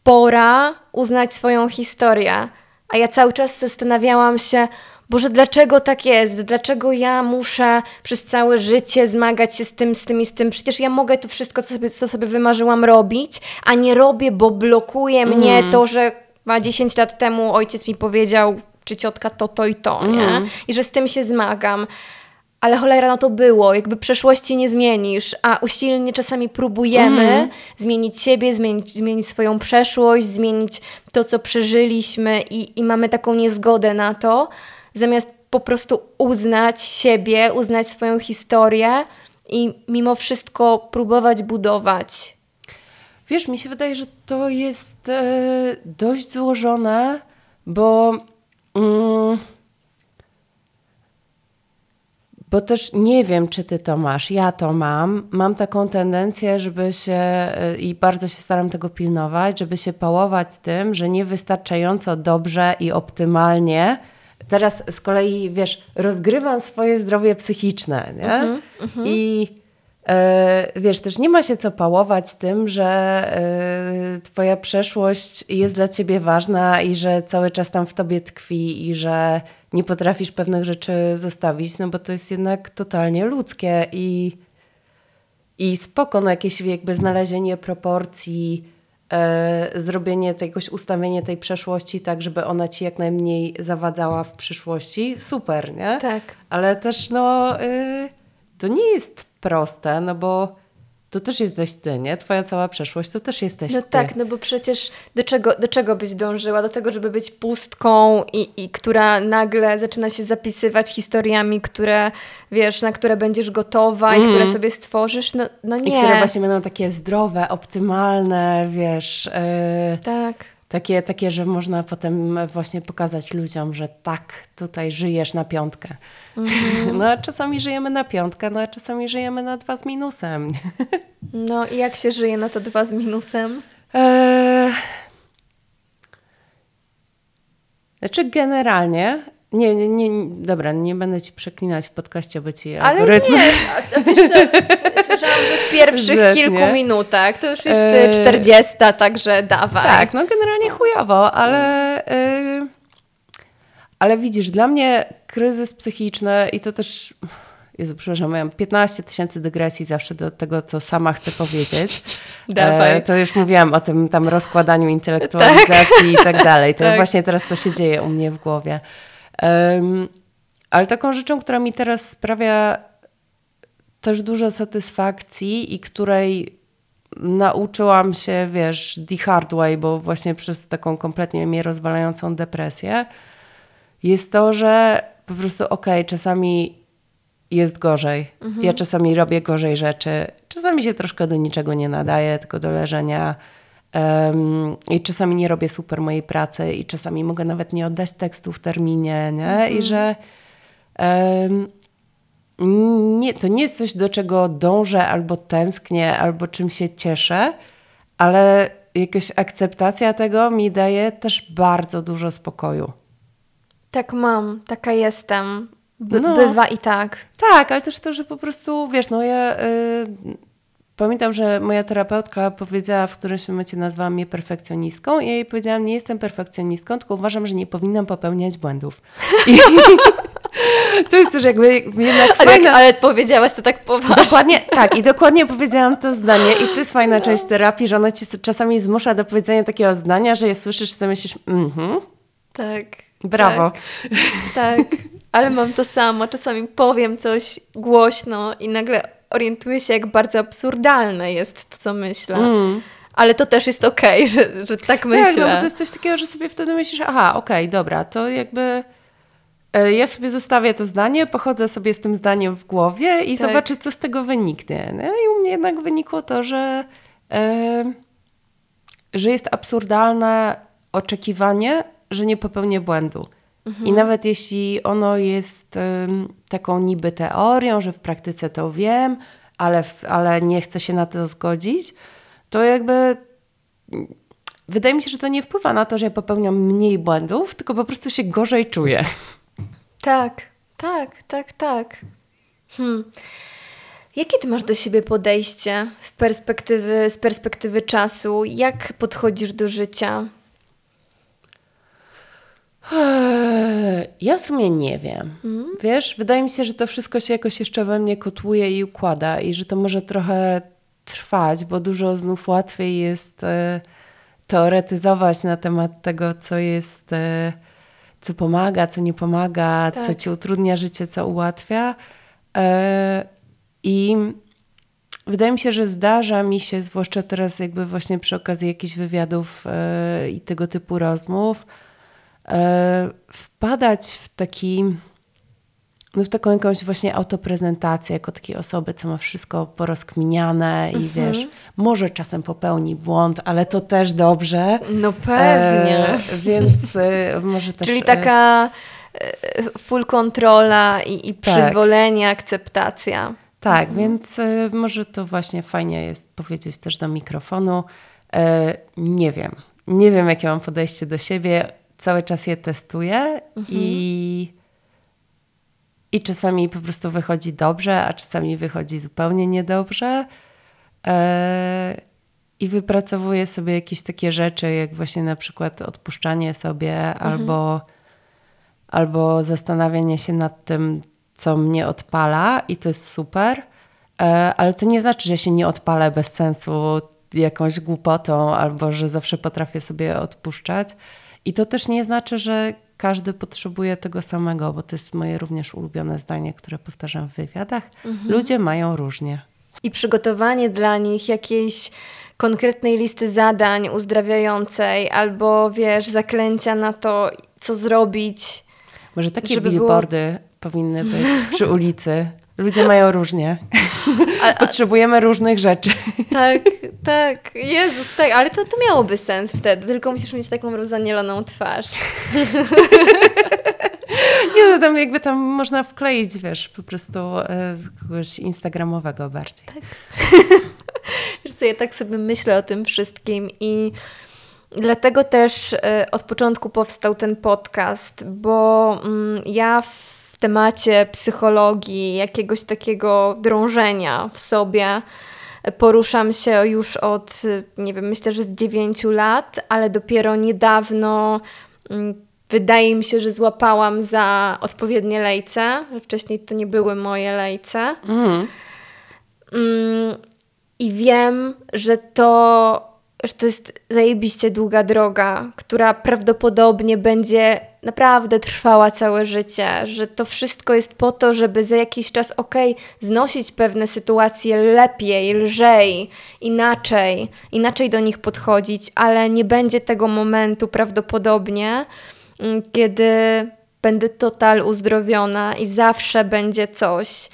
pora uznać swoją historię. A ja cały czas zastanawiałam się, Boże, dlaczego tak jest? Dlaczego ja muszę przez całe życie zmagać się z tym, z tym i z tym? Przecież ja mogę to wszystko, co sobie, co sobie wymarzyłam, robić, a nie robię, bo blokuje mnie mm. to, że ma 10 lat temu ojciec mi powiedział, czy ciotka to, to i to, nie? Mm. I że z tym się zmagam. Ale cholera, no to było, jakby przeszłości nie zmienisz, a usilnie czasami próbujemy mm. zmienić siebie, zmienić, zmienić swoją przeszłość, zmienić to, co przeżyliśmy i, i mamy taką niezgodę na to, zamiast po prostu uznać siebie, uznać swoją historię i mimo wszystko próbować budować. Wiesz, mi się wydaje, że to jest e, dość złożone, bo Mm. Bo też nie wiem, czy ty to masz. Ja to mam. Mam taką tendencję, żeby się y, i bardzo się staram tego pilnować, żeby się pałować tym, że niewystarczająco dobrze i optymalnie. Teraz z kolei, wiesz, rozgrywam swoje zdrowie psychiczne, nie? Uh -huh. I E, wiesz, też nie ma się co pałować tym, że e, Twoja przeszłość jest dla Ciebie ważna i że cały czas tam w Tobie tkwi i że nie potrafisz pewnych rzeczy zostawić, no bo to jest jednak totalnie ludzkie i, i spoko, no jakieś jakby znalezienie proporcji, zrobienie jakoś ustawienie tej przeszłości tak, żeby ona Ci jak najmniej zawadzała w przyszłości, super, nie? Tak. Ale też no... Y, to nie jest proste, no bo to też jesteś ty, nie? Twoja cała przeszłość to też jesteś no ty. tak, no bo przecież do czego, do czego byś dążyła? Do tego, żeby być pustką i, i która nagle zaczyna się zapisywać historiami, które, wiesz, na które będziesz gotowa mm. i które mhm. sobie stworzysz? No, no nie. I które właśnie będą takie zdrowe, optymalne, wiesz. Yy... Tak takie, takie, że można potem właśnie pokazać ludziom, że tak, tutaj żyjesz na piątkę. Mm -hmm. (laughs) No a czasami żyjemy na piątkę, no a czasami żyjemy na dwa z minusem. (laughs) No i jak się żyje na to dwa z minusem? Eee... Znaczy generalnie nie, nie, nie, dobra, nie będę ci przeklinać w podcaście, bo ci Ale algorytm... nie, a, wiesz co, (laughs) słyszałam, że w pierwszych kilku minutach, to już jest czterdziesta, także dawaj. Tak, no generalnie chujowo, ale... Yy, ale widzisz, dla mnie kryzys psychiczny i to też... Jezu, przepraszam, miałam 15 tysięcy dygresji zawsze do tego, co sama chcę powiedzieć. (laughs) Dawaj. E, to już mówiłam o tym tam rozkładaniu (laughs) intelektualizacji tak. i tak dalej. To tak. właśnie teraz to się dzieje u mnie w głowie. Ale taką rzeczą, która mi teraz sprawia też dużo satysfakcji i której nauczyłam się, wiesz, the hard way, bo właśnie przez taką kompletnie mnie rozwalającą depresję, jest to, że po prostu okej, okay, czasami jest gorzej. Mhm. Ja czasami robię gorzej rzeczy. Czasami się troszkę do niczego nie nadaje, tylko do leżenia. Um, I czasami nie robię super mojej pracy i czasami mogę nawet nie oddać tekstu w terminie, nie? Mm -hmm. I mhm. że um, nie, to nie jest coś, do czego dążę albo tęsknię, albo czym się cieszę, ale jakaś akceptacja tego mi daje też bardzo dużo spokoju. Tak mam, taka jestem. By, no. Bywa i tak. Tak, ale też to, że po prostu, wiesz, no ja y, pamiętam, że moja terapeutka powiedziała w którymś momencie nazwała mnie perfekcjonistką i ja jej powiedziałam, nie jestem perfekcjonistką, tylko uważam, że nie powinnam popełniać błędów. I, (laughs) to jest też jakby jednak ale, fajna... ale powiedziałaś to tak poważnie. Dokładnie, tak i dokładnie powiedziałam to zdanie i to jest fajna część terapii, że ona ci czasami zmusza do powiedzenia takiego zdania, że je słyszysz, co myślisz, mhm. Tak. Brawo. Tak, tak, ale mam to samo. Czasami powiem coś głośno i nagle orientuję się, jak bardzo absurdalne jest to, co myślę. Mm. Ale to też jest okej, okay, że, że tak myślę. Tak, no bo to jest coś takiego, że sobie wtedy myślisz, aha, okej, okay, dobra, to jakby e, ja sobie zostawię to zdanie, pochodzę sobie z tym zdaniem w głowie i tak. zobaczę, co z tego wyniknie. No i u mnie jednak wynikło to, że, yy, że jest absurdalne oczekiwanie, że nie popełnię błędu. Mhm. I nawet jeśli ono jest um, taką niby teorią, że w praktyce to wiem, ale, ale nie chcę się na to zgodzić, to jakby wydaje mi się, że to nie wpływa na to, że ja popełniam mniej błędów, tylko po prostu się gorzej czuję. Tak, tak, tak, tak. Hmm. Jakie ty masz do siebie podejście z perspektywy, z perspektywy czasu? Jak podchodzisz do życia? Ja w sumie nie wiem. Mm. Wiesz, wydaje mi się, że to wszystko się jakoś jeszcze we mnie kotłuje i układa i że to może trochę trwać, bo dużo znów łatwiej jest e, teoretyzować na temat tego, co jest, e, co pomaga, co nie pomaga, tak. co ci utrudnia życie, co ułatwia. E, I wydaje mi się, że zdarza mi się, zwłaszcza teraz jakby właśnie przy okazji jakichś wywiadów e, i tego typu rozmów, wpadać w taki, no w taką jakąś właśnie autoprezentację jako takiej osoby, co ma wszystko porozkminiane i mhm. wiesz, może czasem popełni błąd, ale to też dobrze. No pewnie. E, więc e, może też... Czyli taka e, full kontrola i, i tak. przyzwolenie, akceptacja. Tak, mhm. więc e, może to właśnie fajnie jest powiedzieć też do mikrofonu. E, nie wiem. Nie wiem, jakie mam podejście do siebie cały czas je testuję mhm. i, i czasami po prostu wychodzi dobrze, a czasami wychodzi zupełnie niedobrze. E, I wypracowuję sobie jakieś takie rzeczy, jak właśnie na przykład odpuszczanie sobie mhm. albo, albo zastanawianie się nad tym, co mnie odpala, i to jest super. E, ale to nie znaczy, że się nie odpalę bez sensu jakąś głupotą, albo że zawsze potrafię sobie odpuszczać. I to też nie znaczy, że każdy potrzebuje tego samego, bo to jest moje również ulubione zdanie, które powtarzam w wywiadach. Mhm. Ludzie mają różnie. I przygotowanie dla nich jakiejś konkretnej listy zadań uzdrawiającej, albo wiesz, zaklęcia na to, co zrobić. Może takie billboardy było... powinny być przy ulicy. Ludzie mają różnie. (laughs) A, a... Potrzebujemy różnych rzeczy. Tak, tak. Jezus, tak. Ale to, to miałoby sens wtedy. Tylko musisz mieć taką rozanieloną twarz. (laughs) Nie, no tam jakby tam można wkleić, wiesz, po prostu e, z kogoś instagramowego bardziej. Tak. (laughs) wiesz co, ja tak sobie myślę o tym wszystkim i dlatego też e, od początku powstał ten podcast, bo mm, ja w temacie psychologii, jakiegoś takiego drążenia w sobie. Poruszam się już od, nie wiem, myślę, że z 9 lat, ale dopiero niedawno mm, wydaje mi się, że złapałam za odpowiednie lejce. Wcześniej to nie były moje lejce. Mhm. Mm. I wiem, że to, że to jest zajebiście długa droga, która prawdopodobnie będzie naprawdę trwała całe życie, że to wszystko jest po to, żeby za jakiś czas, okay, znosić pewne sytuacje lepiej, lżej, inaczej, inaczej do nich podchodzić, ale nie będzie tego momentu prawdopodobnie, mm, kiedy będę total uzdrowiona i zawsze będzie coś.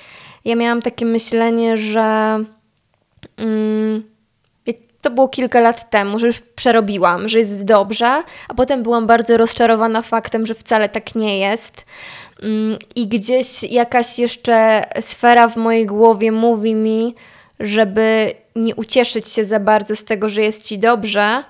Ja miałam takie myślenie, że. Mm, to było kilka lat temu, że już przerobiłam, że jest dobrze, a potem byłam bardzo rozczarowana faktem, że wcale tak nie jest. Mm, I gdzieś jakaś jeszcze sfera w mojej głowie mówi mi, żeby nie ucieszyć się za bardzo z tego, że jest ci dobrze,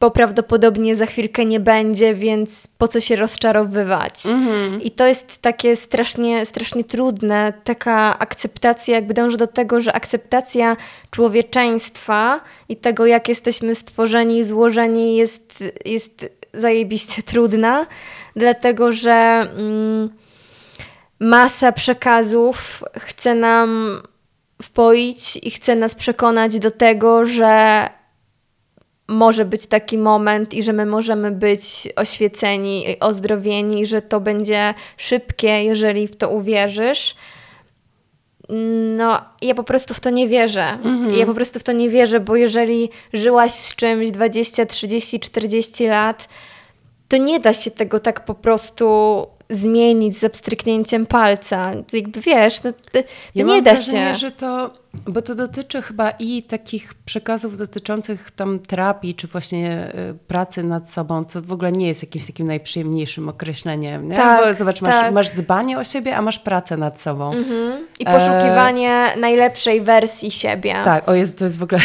bo prawdopodobnie za chwilkę nie będzie, więc po co się rozczarowywać? Mhm. I to jest takie strasznie, strasznie trudne, taka akceptacja, jakby dąży do tego, że akceptacja człowieczeństwa i tego, jak jesteśmy stworzeni i złożeni, jest, jest zajebiście trudna, dlatego że mm, masa przekazów chce nam wpoić i chce nas przekonać do tego, że może być taki moment i że my możemy być oświeceni, ozdrowieni, że to będzie szybkie, jeżeli w to uwierzysz. No, ja po prostu w to nie wierzę. Ja po prostu w to nie wierzę, bo jeżeli żyłaś z czymś 20, 30, 40 lat, to nie da się tego tak po prostu zmienić z abstryknięciem palca. Jakby wiesz, no, to, to Ja nie da wrażenie, się. że to, bo to dotyczy chyba i takich przekazów dotyczących tam terapii, czy właśnie y, pracy nad sobą, co w ogóle nie jest jakimś takim najprzyjemniejszym określeniem. Nie? Tak, bo zobacz, masz, tak. masz dbanie o siebie, a masz pracę nad sobą. Mhm. I poszukiwanie najlepszej wersji siebie. Tak, o Jezu, to jest w ogóle...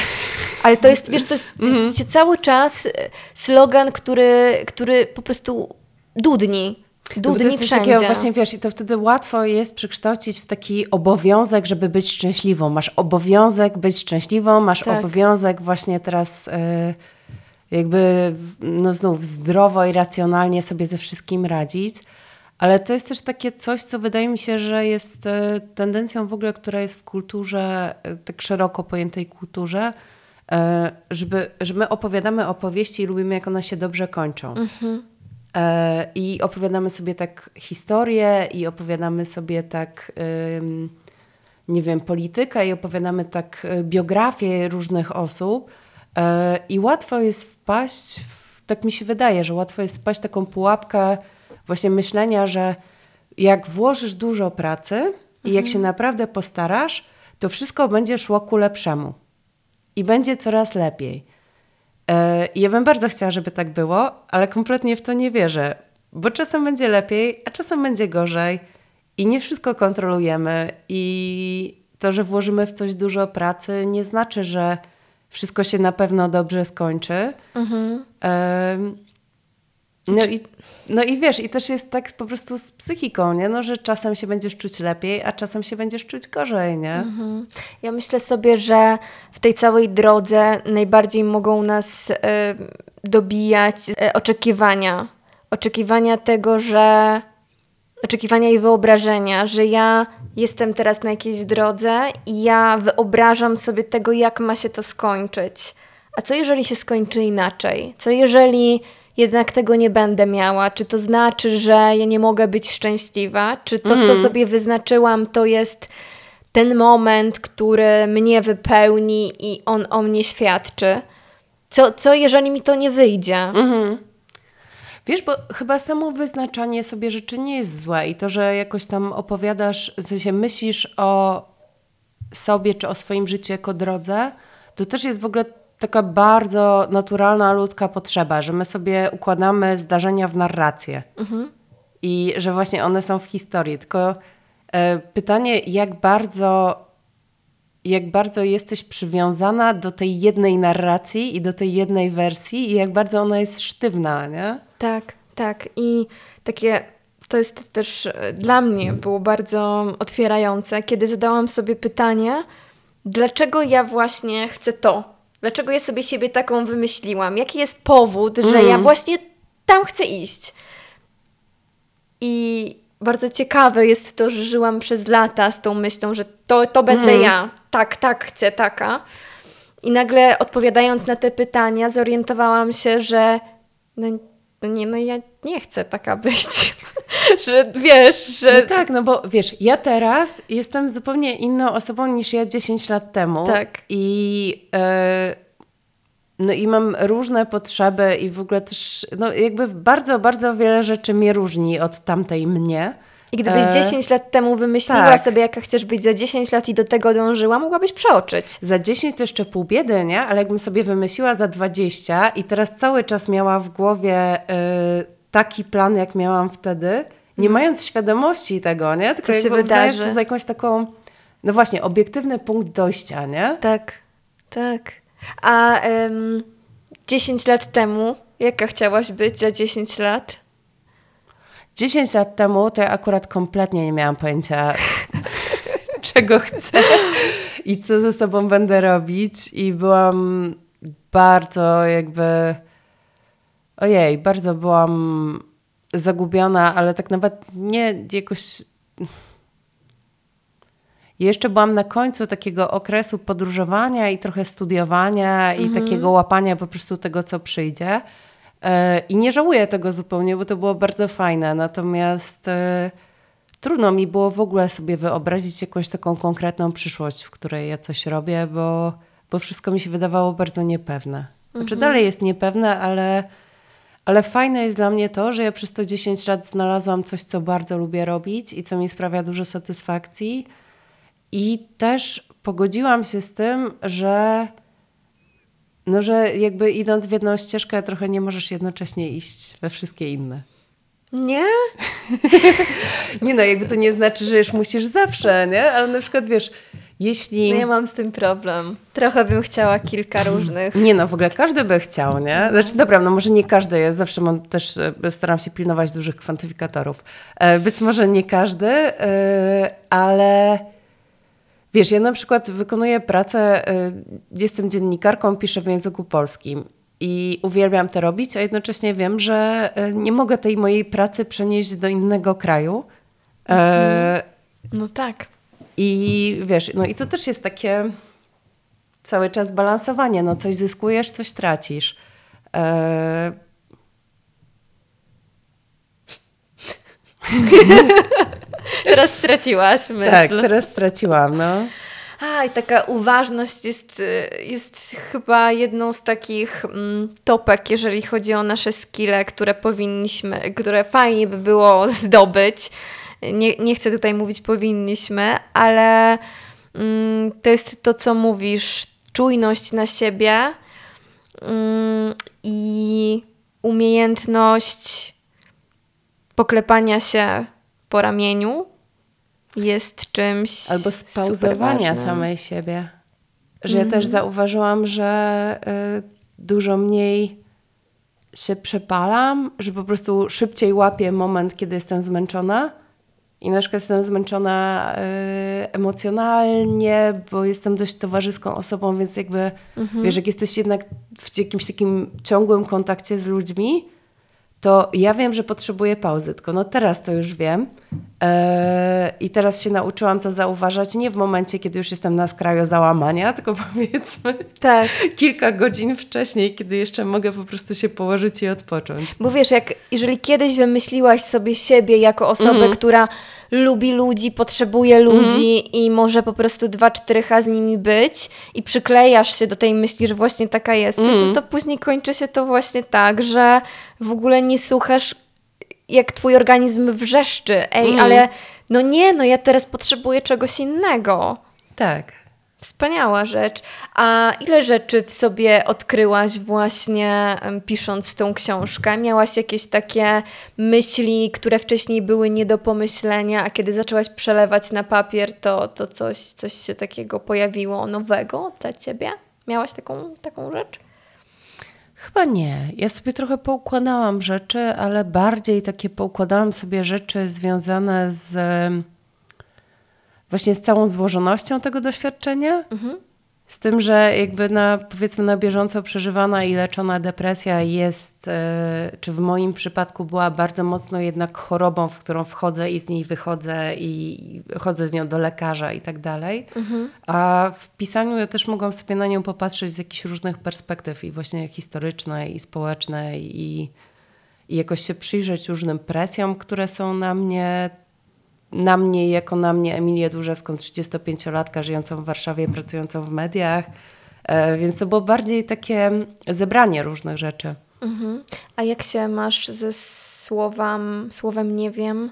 Ale to jest, wiesz, to jest (laughs) Mhm. cały czas e, slogan, który, który po prostu dudni. No Dudni to jest takiego właśnie, wiesz, i to wtedy łatwo jest przekształcić w taki obowiązek, żeby być szczęśliwą. Masz obowiązek być szczęśliwą, masz Tak. obowiązek właśnie teraz y, jakby, no znów zdrowo i racjonalnie sobie ze wszystkim radzić. Ale to jest też takie coś, co wydaje mi się, że jest y, tendencją w ogóle, która jest w kulturze, y, tak szeroko pojętej kulturze, żeby, że my opowiadamy opowieści i lubimy, jak one się dobrze kończą. E, I opowiadamy sobie tak historię, i opowiadamy sobie tak, nie wiem, politykę, i opowiadamy tak y, biografię różnych osób. E, I łatwo jest wpaść, tak mi się wydaje, że łatwo jest wpaść taką pułapkę właśnie myślenia, że jak włożysz dużo pracy i jak się naprawdę postarasz, to wszystko będzie szło ku lepszemu. I będzie coraz lepiej. E, i Ja bym bardzo chciała, żeby tak było, ale kompletnie w to nie wierzę, bo czasem będzie lepiej, a czasem będzie gorzej i nie wszystko kontrolujemy i to, że włożymy w coś dużo pracy nie znaczy, że wszystko się na pewno dobrze skończy. Em, No i, no i wiesz, i też jest tak po prostu z psychiką, nie? No, że czasem się będziesz czuć lepiej, a czasem się będziesz czuć gorzej, nie? Ja myślę sobie, że w tej całej drodze najbardziej mogą nas e, dobijać e, oczekiwania. Oczekiwania tego, że. Oczekiwania i wyobrażenia, że ja jestem teraz na jakiejś drodze i ja wyobrażam sobie tego, jak ma się to skończyć. A co jeżeli się skończy inaczej? Co jeżeli jednak tego nie będę miała? Czy to znaczy, że ja nie mogę być szczęśliwa? Czy to, co sobie wyznaczyłam, to jest ten moment, który mnie wypełni i on o mnie świadczy. Co, co jeżeli mi to nie wyjdzie? Wiesz, bo chyba samo wyznaczanie sobie rzeczy nie jest złe i to, że jakoś tam opowiadasz, w sensie myślisz o sobie czy o swoim życiu jako drodze, to też jest w ogóle taka bardzo naturalna ludzka potrzeba, że my sobie układamy zdarzenia w narrację i że właśnie one są w historii. Tylko e, pytanie, jak bardzo, jak bardzo jesteś przywiązana do tej jednej narracji i do tej jednej wersji i jak bardzo ona jest sztywna, nie? Tak, tak. I takie to jest też e, dla mnie było bardzo otwierające, kiedy zadałam sobie pytanie, dlaczego ja właśnie chcę to? Dlaczego ja sobie siebie taką wymyśliłam? Jaki jest powód, że ja właśnie tam chcę iść? I bardzo ciekawe jest to, że żyłam przez lata z tą myślą, że to, to będę ja. Tak, tak, chcę taka. I nagle odpowiadając na te pytania, zorientowałam się, że no, no nie, no ja nie chcę taka być. (laughs) że wiesz, że. No tak, no bo wiesz, ja teraz jestem zupełnie inną osobą niż ja 10 lat temu. Tak. I, e, no i mam różne potrzeby i w ogóle też, no jakby bardzo, bardzo wiele rzeczy mnie różni od tamtej mnie. I gdybyś E, 10 lat temu wymyśliła tak. sobie, jaka chcesz być za 10 lat i do tego dążyła, mogłabyś przeoczyć. Za 10 to jeszcze pół biedy, nie? Ale jakbym sobie wymyśliła za 20 i teraz cały czas miała w głowie y, taki plan, jak miałam wtedy, nie mając świadomości tego, nie? Tylko Mhm. Co się wydarzy. to za jakąś taką, no właśnie, obiektywny punkt dojścia, nie? Tak, tak. A em, 10 lat temu, jaka chciałaś być za 10 lat? 10 lat temu to ja akurat kompletnie nie miałam pojęcia, (laughs) czego chcę i co ze sobą będę robić. I byłam bardzo jakby. Ojej, bardzo byłam zagubiona, ale tak nawet nie jakoś. Jeszcze byłam na końcu takiego okresu podróżowania i trochę studiowania i Mhm. takiego łapania po prostu tego, co przyjdzie. E, I nie żałuję tego zupełnie, bo to było bardzo fajne. Natomiast e, trudno mi było w ogóle sobie wyobrazić jakąś taką konkretną przyszłość, w której ja coś robię, bo, bo wszystko mi się wydawało bardzo niepewne. Znaczy dalej jest niepewne, ale, ale fajne jest dla mnie to, że ja przez to 10 lat znalazłam coś, co bardzo lubię robić i co mi sprawia dużo satysfakcji. I też pogodziłam się z tym, że no, że jakby idąc w jedną ścieżkę, trochę nie możesz jednocześnie iść we wszystkie inne. Nie? (laughs) Nie no, jakby to nie znaczy, że już musisz zawsze, nie? Ale na przykład wiesz, jeśli... No ja mam z tym problem. Trochę bym chciała kilka różnych. Nie no, w ogóle każdy by chciał, nie? Znaczy dobra, no może nie każdy, ja zawsze mam też, e, staram się pilnować dużych kwantyfikatorów. E, Być może nie każdy, e, ale wiesz, ja na przykład wykonuję pracę, e, jestem dziennikarką, piszę w języku polskim i uwielbiam to robić, a jednocześnie wiem, że e, nie mogę tej mojej pracy przenieść do innego kraju. E, No tak. I wiesz, no i to też jest takie cały czas balansowanie. No coś zyskujesz, coś tracisz. (laughs) Teraz straciłaś myśl. tak, teraz straciłam, no. A, i taka uważność jest, y, jest chyba jedną z takich mm, topek, jeżeli chodzi o nasze skille, które powinniśmy, które fajnie by było (laughs) zdobyć. Nie, nie chcę tutaj mówić powinniśmy, ale mm, to jest to, co mówisz, czujność na siebie mm, i umiejętność poklepania się po ramieniu jest czymś. Albo spauzowania samej siebie. Że ja też zauważyłam, że y, dużo mniej się przepalam, że po prostu szybciej łapię moment, kiedy jestem zmęczona. I na przykład jestem zmęczona y, emocjonalnie, bo jestem dość towarzyską osobą, więc jakby, wiesz, jak jesteś jednak w jakimś takim ciągłym kontakcie z ludźmi, to ja wiem, że potrzebuję pauzy, tylko no teraz to już wiem. Eee, I teraz się nauczyłam to zauważać nie w momencie, kiedy już jestem na skraju załamania, (laughs) tylko powiedzmy Tak. kilka godzin wcześniej, kiedy jeszcze mogę po prostu się położyć i odpocząć. Bo wiesz, jak jeżeli kiedyś wymyśliłaś sobie siebie jako osobę, Mhm. która lubi ludzi, potrzebuje ludzi i może po prostu dwa, czterycha z nimi być i przyklejasz się do tej myśli, że właśnie taka jesteś, Mhm. no to później kończy się to właśnie tak, że w ogóle nie słuchasz jak twój organizm wrzeszczy. Ej, Mhm. ale no nie, no ja teraz potrzebuję czegoś innego. Tak. Wspaniała rzecz. A ile rzeczy w sobie odkryłaś właśnie pisząc tą książkę? Miałaś jakieś takie myśli, które wcześniej były nie do pomyślenia, a kiedy zaczęłaś przelewać na papier, to, to coś, coś się takiego pojawiło nowego dla ciebie? Miałaś taką, taką rzecz? Chyba nie. Ja sobie trochę poukładałam rzeczy, ale bardziej takie poukładałam sobie rzeczy związane z właśnie z całą złożonością tego doświadczenia. Z tym, że jakby na powiedzmy na bieżąco przeżywana i leczona depresja jest, e, czy w moim przypadku była bardzo mocno jednak chorobą, w którą wchodzę i z niej wychodzę i chodzę z nią do lekarza i tak dalej. A w pisaniu ja też mogłam sobie na nią popatrzeć z jakichś różnych perspektyw i właśnie historycznej i społecznej i, i jakoś się przyjrzeć różnym presjom, które są na mnie, na mnie jako na mnie Emilię Dłużewską, 35-latka żyjącą w Warszawie, pracującą w mediach. E, Więc to było bardziej takie zebranie różnych rzeczy. Mhm. A jak się masz ze słowem, słowem nie wiem?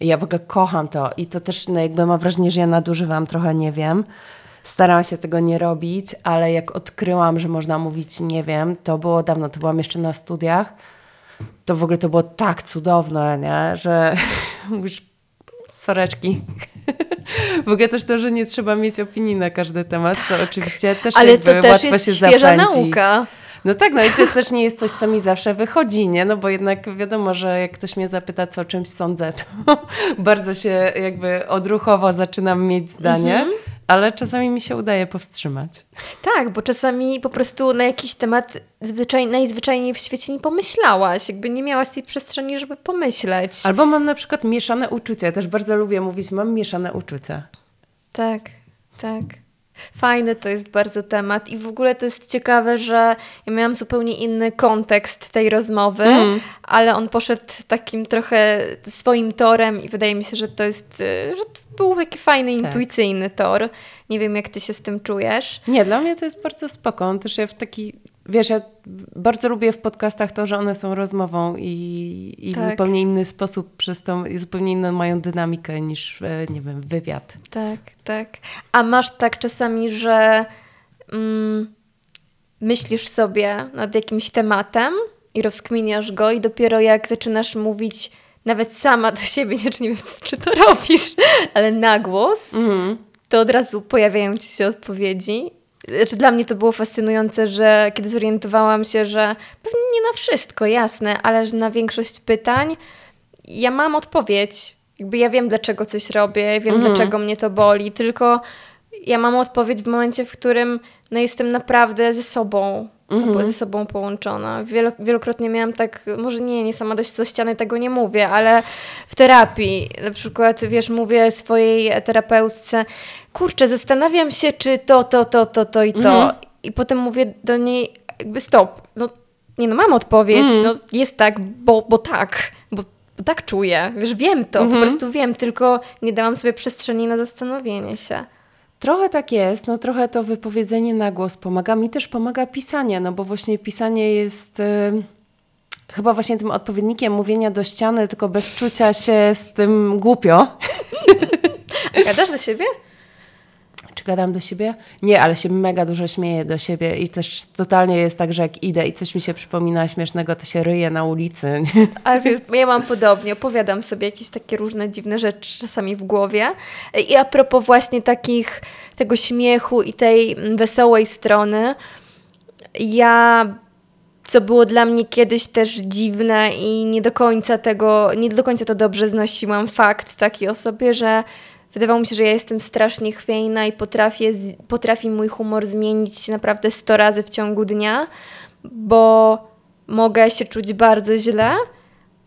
Ja w ogóle kocham to i to też no jakby mam wrażenie, że ja nadużywam trochę, nie wiem. Staram się tego nie robić, ale jak odkryłam, że można mówić nie wiem, to było dawno, to byłam jeszcze na studiach, to w ogóle to było tak cudowne, nie? że (laughs) już soreczki. (laughs) W ogóle też to, że nie trzeba mieć opinii na każdy temat, co oczywiście też Ale to też łatwo jest się świeża zapędzić. nauka. No tak, no i to też nie jest coś, co mi zawsze wychodzi, nie? No bo jednak wiadomo, że jak ktoś mnie zapyta, co o czymś sądzę, to (laughs) bardzo się jakby odruchowo zaczynam mieć zdanie. Mhm ale czasami mi się udaje powstrzymać. Tak, bo czasami po prostu na jakiś temat zwyczaj, najzwyczajniej w świecie nie pomyślałaś, jakby nie miałaś tej przestrzeni, żeby pomyśleć. Albo mam na przykład mieszane uczucia. Ja też bardzo lubię mówić, mam mieszane uczucia. Tak, tak. Fajny to jest bardzo temat i w ogóle to jest ciekawe, że ja miałam zupełnie inny kontekst tej rozmowy, mm. ale on poszedł takim trochę swoim torem i wydaje mi się, że to jest, y, że był taki fajny, tak. intuicyjny tor. Nie wiem, jak ty się z tym czujesz. Nie, dla mnie to jest bardzo spoko. On też ja w taki, wiesz, ja bardzo lubię w podcastach to, że one są rozmową i, i tak. w zupełnie inny sposób przez tą, i zupełnie inną mają dynamikę niż, e, nie wiem, wywiad. Tak, tak. A masz tak czasami, że mm, myślisz sobie nad jakimś tematem i rozkminiasz go i dopiero jak zaczynasz mówić nawet sama do siebie, nie, nie wiem, czy to robisz, ale na głos, mm. to od razu pojawiają ci się odpowiedzi. Znaczy, dla mnie to było fascynujące, że kiedy zorientowałam się, że pewnie nie na wszystko, jasne, ale że na większość pytań ja mam odpowiedź. Jakby ja wiem, dlaczego coś robię, wiem, mm. dlaczego mnie to boli, tylko ja mam odpowiedź w momencie, w którym no, jestem naprawdę ze sobą mhm. ze sobą połączona. Wielo, wielokrotnie miałam tak, może nie, nie sama dość do ściany tego nie mówię, ale w terapii na przykład, wiesz, mówię swojej terapeutce, kurczę, zastanawiam się, czy to, to, to, to, to i to. Mhm. I potem mówię do niej, jakby stop, no nie no, mam odpowiedź, mhm. no jest tak, bo, bo tak, bo, bo tak czuję, wiesz, wiem to, po mhm. prostu wiem, tylko nie dałam sobie przestrzeni na zastanowienie się. Trochę tak jest, no trochę to wypowiedzenie na głos pomaga. Mi też pomaga pisanie, no bo właśnie pisanie jest y, chyba właśnie tym odpowiednikiem mówienia do ściany, tylko bez czucia się z tym głupio. Gadasz do siebie? Gadam do siebie? Nie, ale się mega dużo śmieję do siebie i też totalnie jest tak, że jak idę i coś mi się przypomina śmiesznego, to się ryję na ulicy. Ale (laughs) wiesz, ja mam podobnie, opowiadam sobie jakieś takie różne dziwne rzeczy czasami w głowie. I a propos właśnie takich, tego śmiechu i tej wesołej strony, ja co było dla mnie kiedyś też dziwne i nie do końca tego, nie do końca to dobrze znosiłam fakt taki o sobie, że Wydawało mi się, że ja jestem strasznie chwiejna i potrafię, potrafi mój humor zmienić naprawdę 100 razy w ciągu dnia, bo mogę się czuć bardzo źle,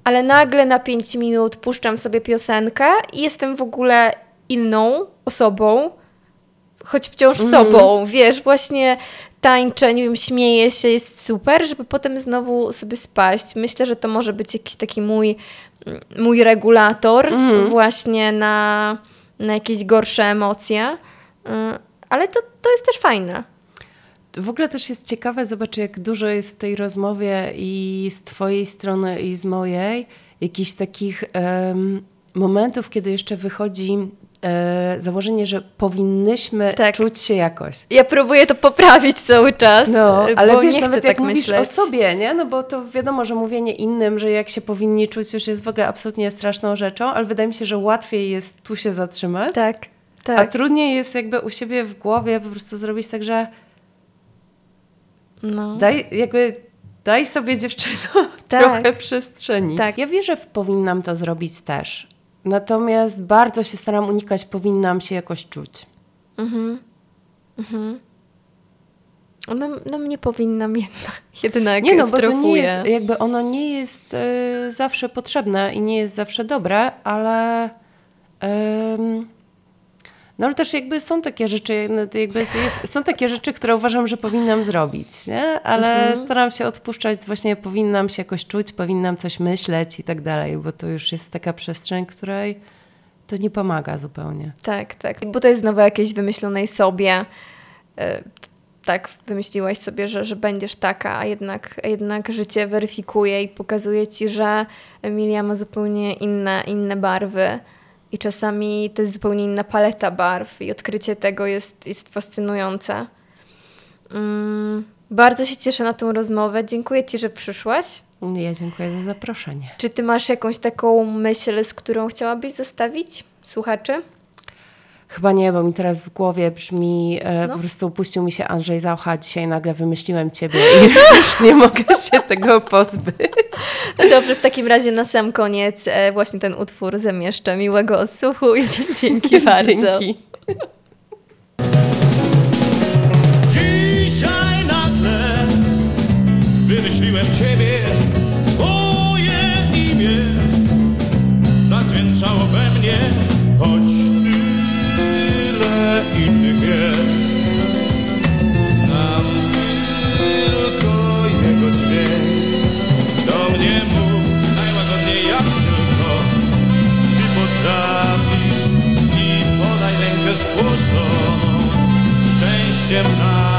ale nagle na 5 minut puszczam sobie piosenkę i jestem w ogóle inną osobą, choć wciąż mm. sobą. Wiesz, właśnie tańczę, nie wiem, śmieję się, jest super, żeby potem znowu sobie spaść. Myślę, że to może być jakiś taki mój, mój regulator mm. właśnie na na jakieś gorsze emocje, y, ale to, to jest też fajne. W ogóle też jest ciekawe, zobacz jak dużo jest w tej rozmowie i z Twojej strony, i z mojej, jakichś takich um, momentów, kiedy jeszcze wychodzi e, założenie, że powinnyśmy tak. czuć się jakoś. Ja próbuję to poprawić cały czas, no, ale wiesz, nawet jak tak mówisz myśleć. o sobie, nie? No bo to wiadomo, że mówienie innym, że jak się powinni czuć już jest w ogóle absolutnie straszną rzeczą, ale wydaje mi się, że łatwiej jest tu się zatrzymać. Tak, tak. A trudniej jest jakby u siebie w głowie po prostu zrobić tak, że no. daj jakby daj sobie dziewczyno (laughs) tak. trochę przestrzeni. Tak. Ja wierzę w powinnam to zrobić też. Natomiast bardzo się staram unikać, powinnam się jakoś czuć. Mhm. Mhm. No, no mnie powinnam jednak, (laughs) jednak Nie no, bo to nie jest, jakby ono nie jest y, zawsze potrzebne i nie jest zawsze dobre, ale y, no ale też jakby są takie rzeczy, no, jakby jest, są takie rzeczy, które uważam, że powinnam zrobić, nie? Ale mhm. staram się odpuszczać, właśnie powinnam się jakoś czuć, powinnam coś myśleć i tak dalej, bo to już jest taka przestrzeń, której to nie pomaga zupełnie. Tak, tak, bo to jest znowu jakieś wymyślonej sobie, e, tak, wymyśliłaś sobie, że, że będziesz taka, a jednak, a jednak życie weryfikuje i pokazuje ci, że Emilia ma zupełnie inne, inne barwy i czasami to jest zupełnie inna paleta barw i odkrycie tego jest, jest fascynujące. Mm, bardzo się cieszę na tą rozmowę. Dziękuję Ci, że przyszłaś. Ja dziękuję za zaproszenie. Czy Ty masz jakąś taką myśl, z którą chciałabyś zostawić słuchaczy? Chyba nie, bo mi teraz w głowie brzmi, e, No. po prostu upuścił mi się Andrzej Zaucha, dzisiaj nagle wymyśliłem ciebie i (laughs) już nie mogę się tego pozbyć. No dobrze, w takim razie na sam koniec e, właśnie ten utwór zamieszczę. Miłego odsłuchu i (laughs) dzięki bardzo. Dzięki. Dzisiaj nagle wymyśliłem ciebie, twoje imię zadźwięczało we mnie, złożoną szczęściem nagłym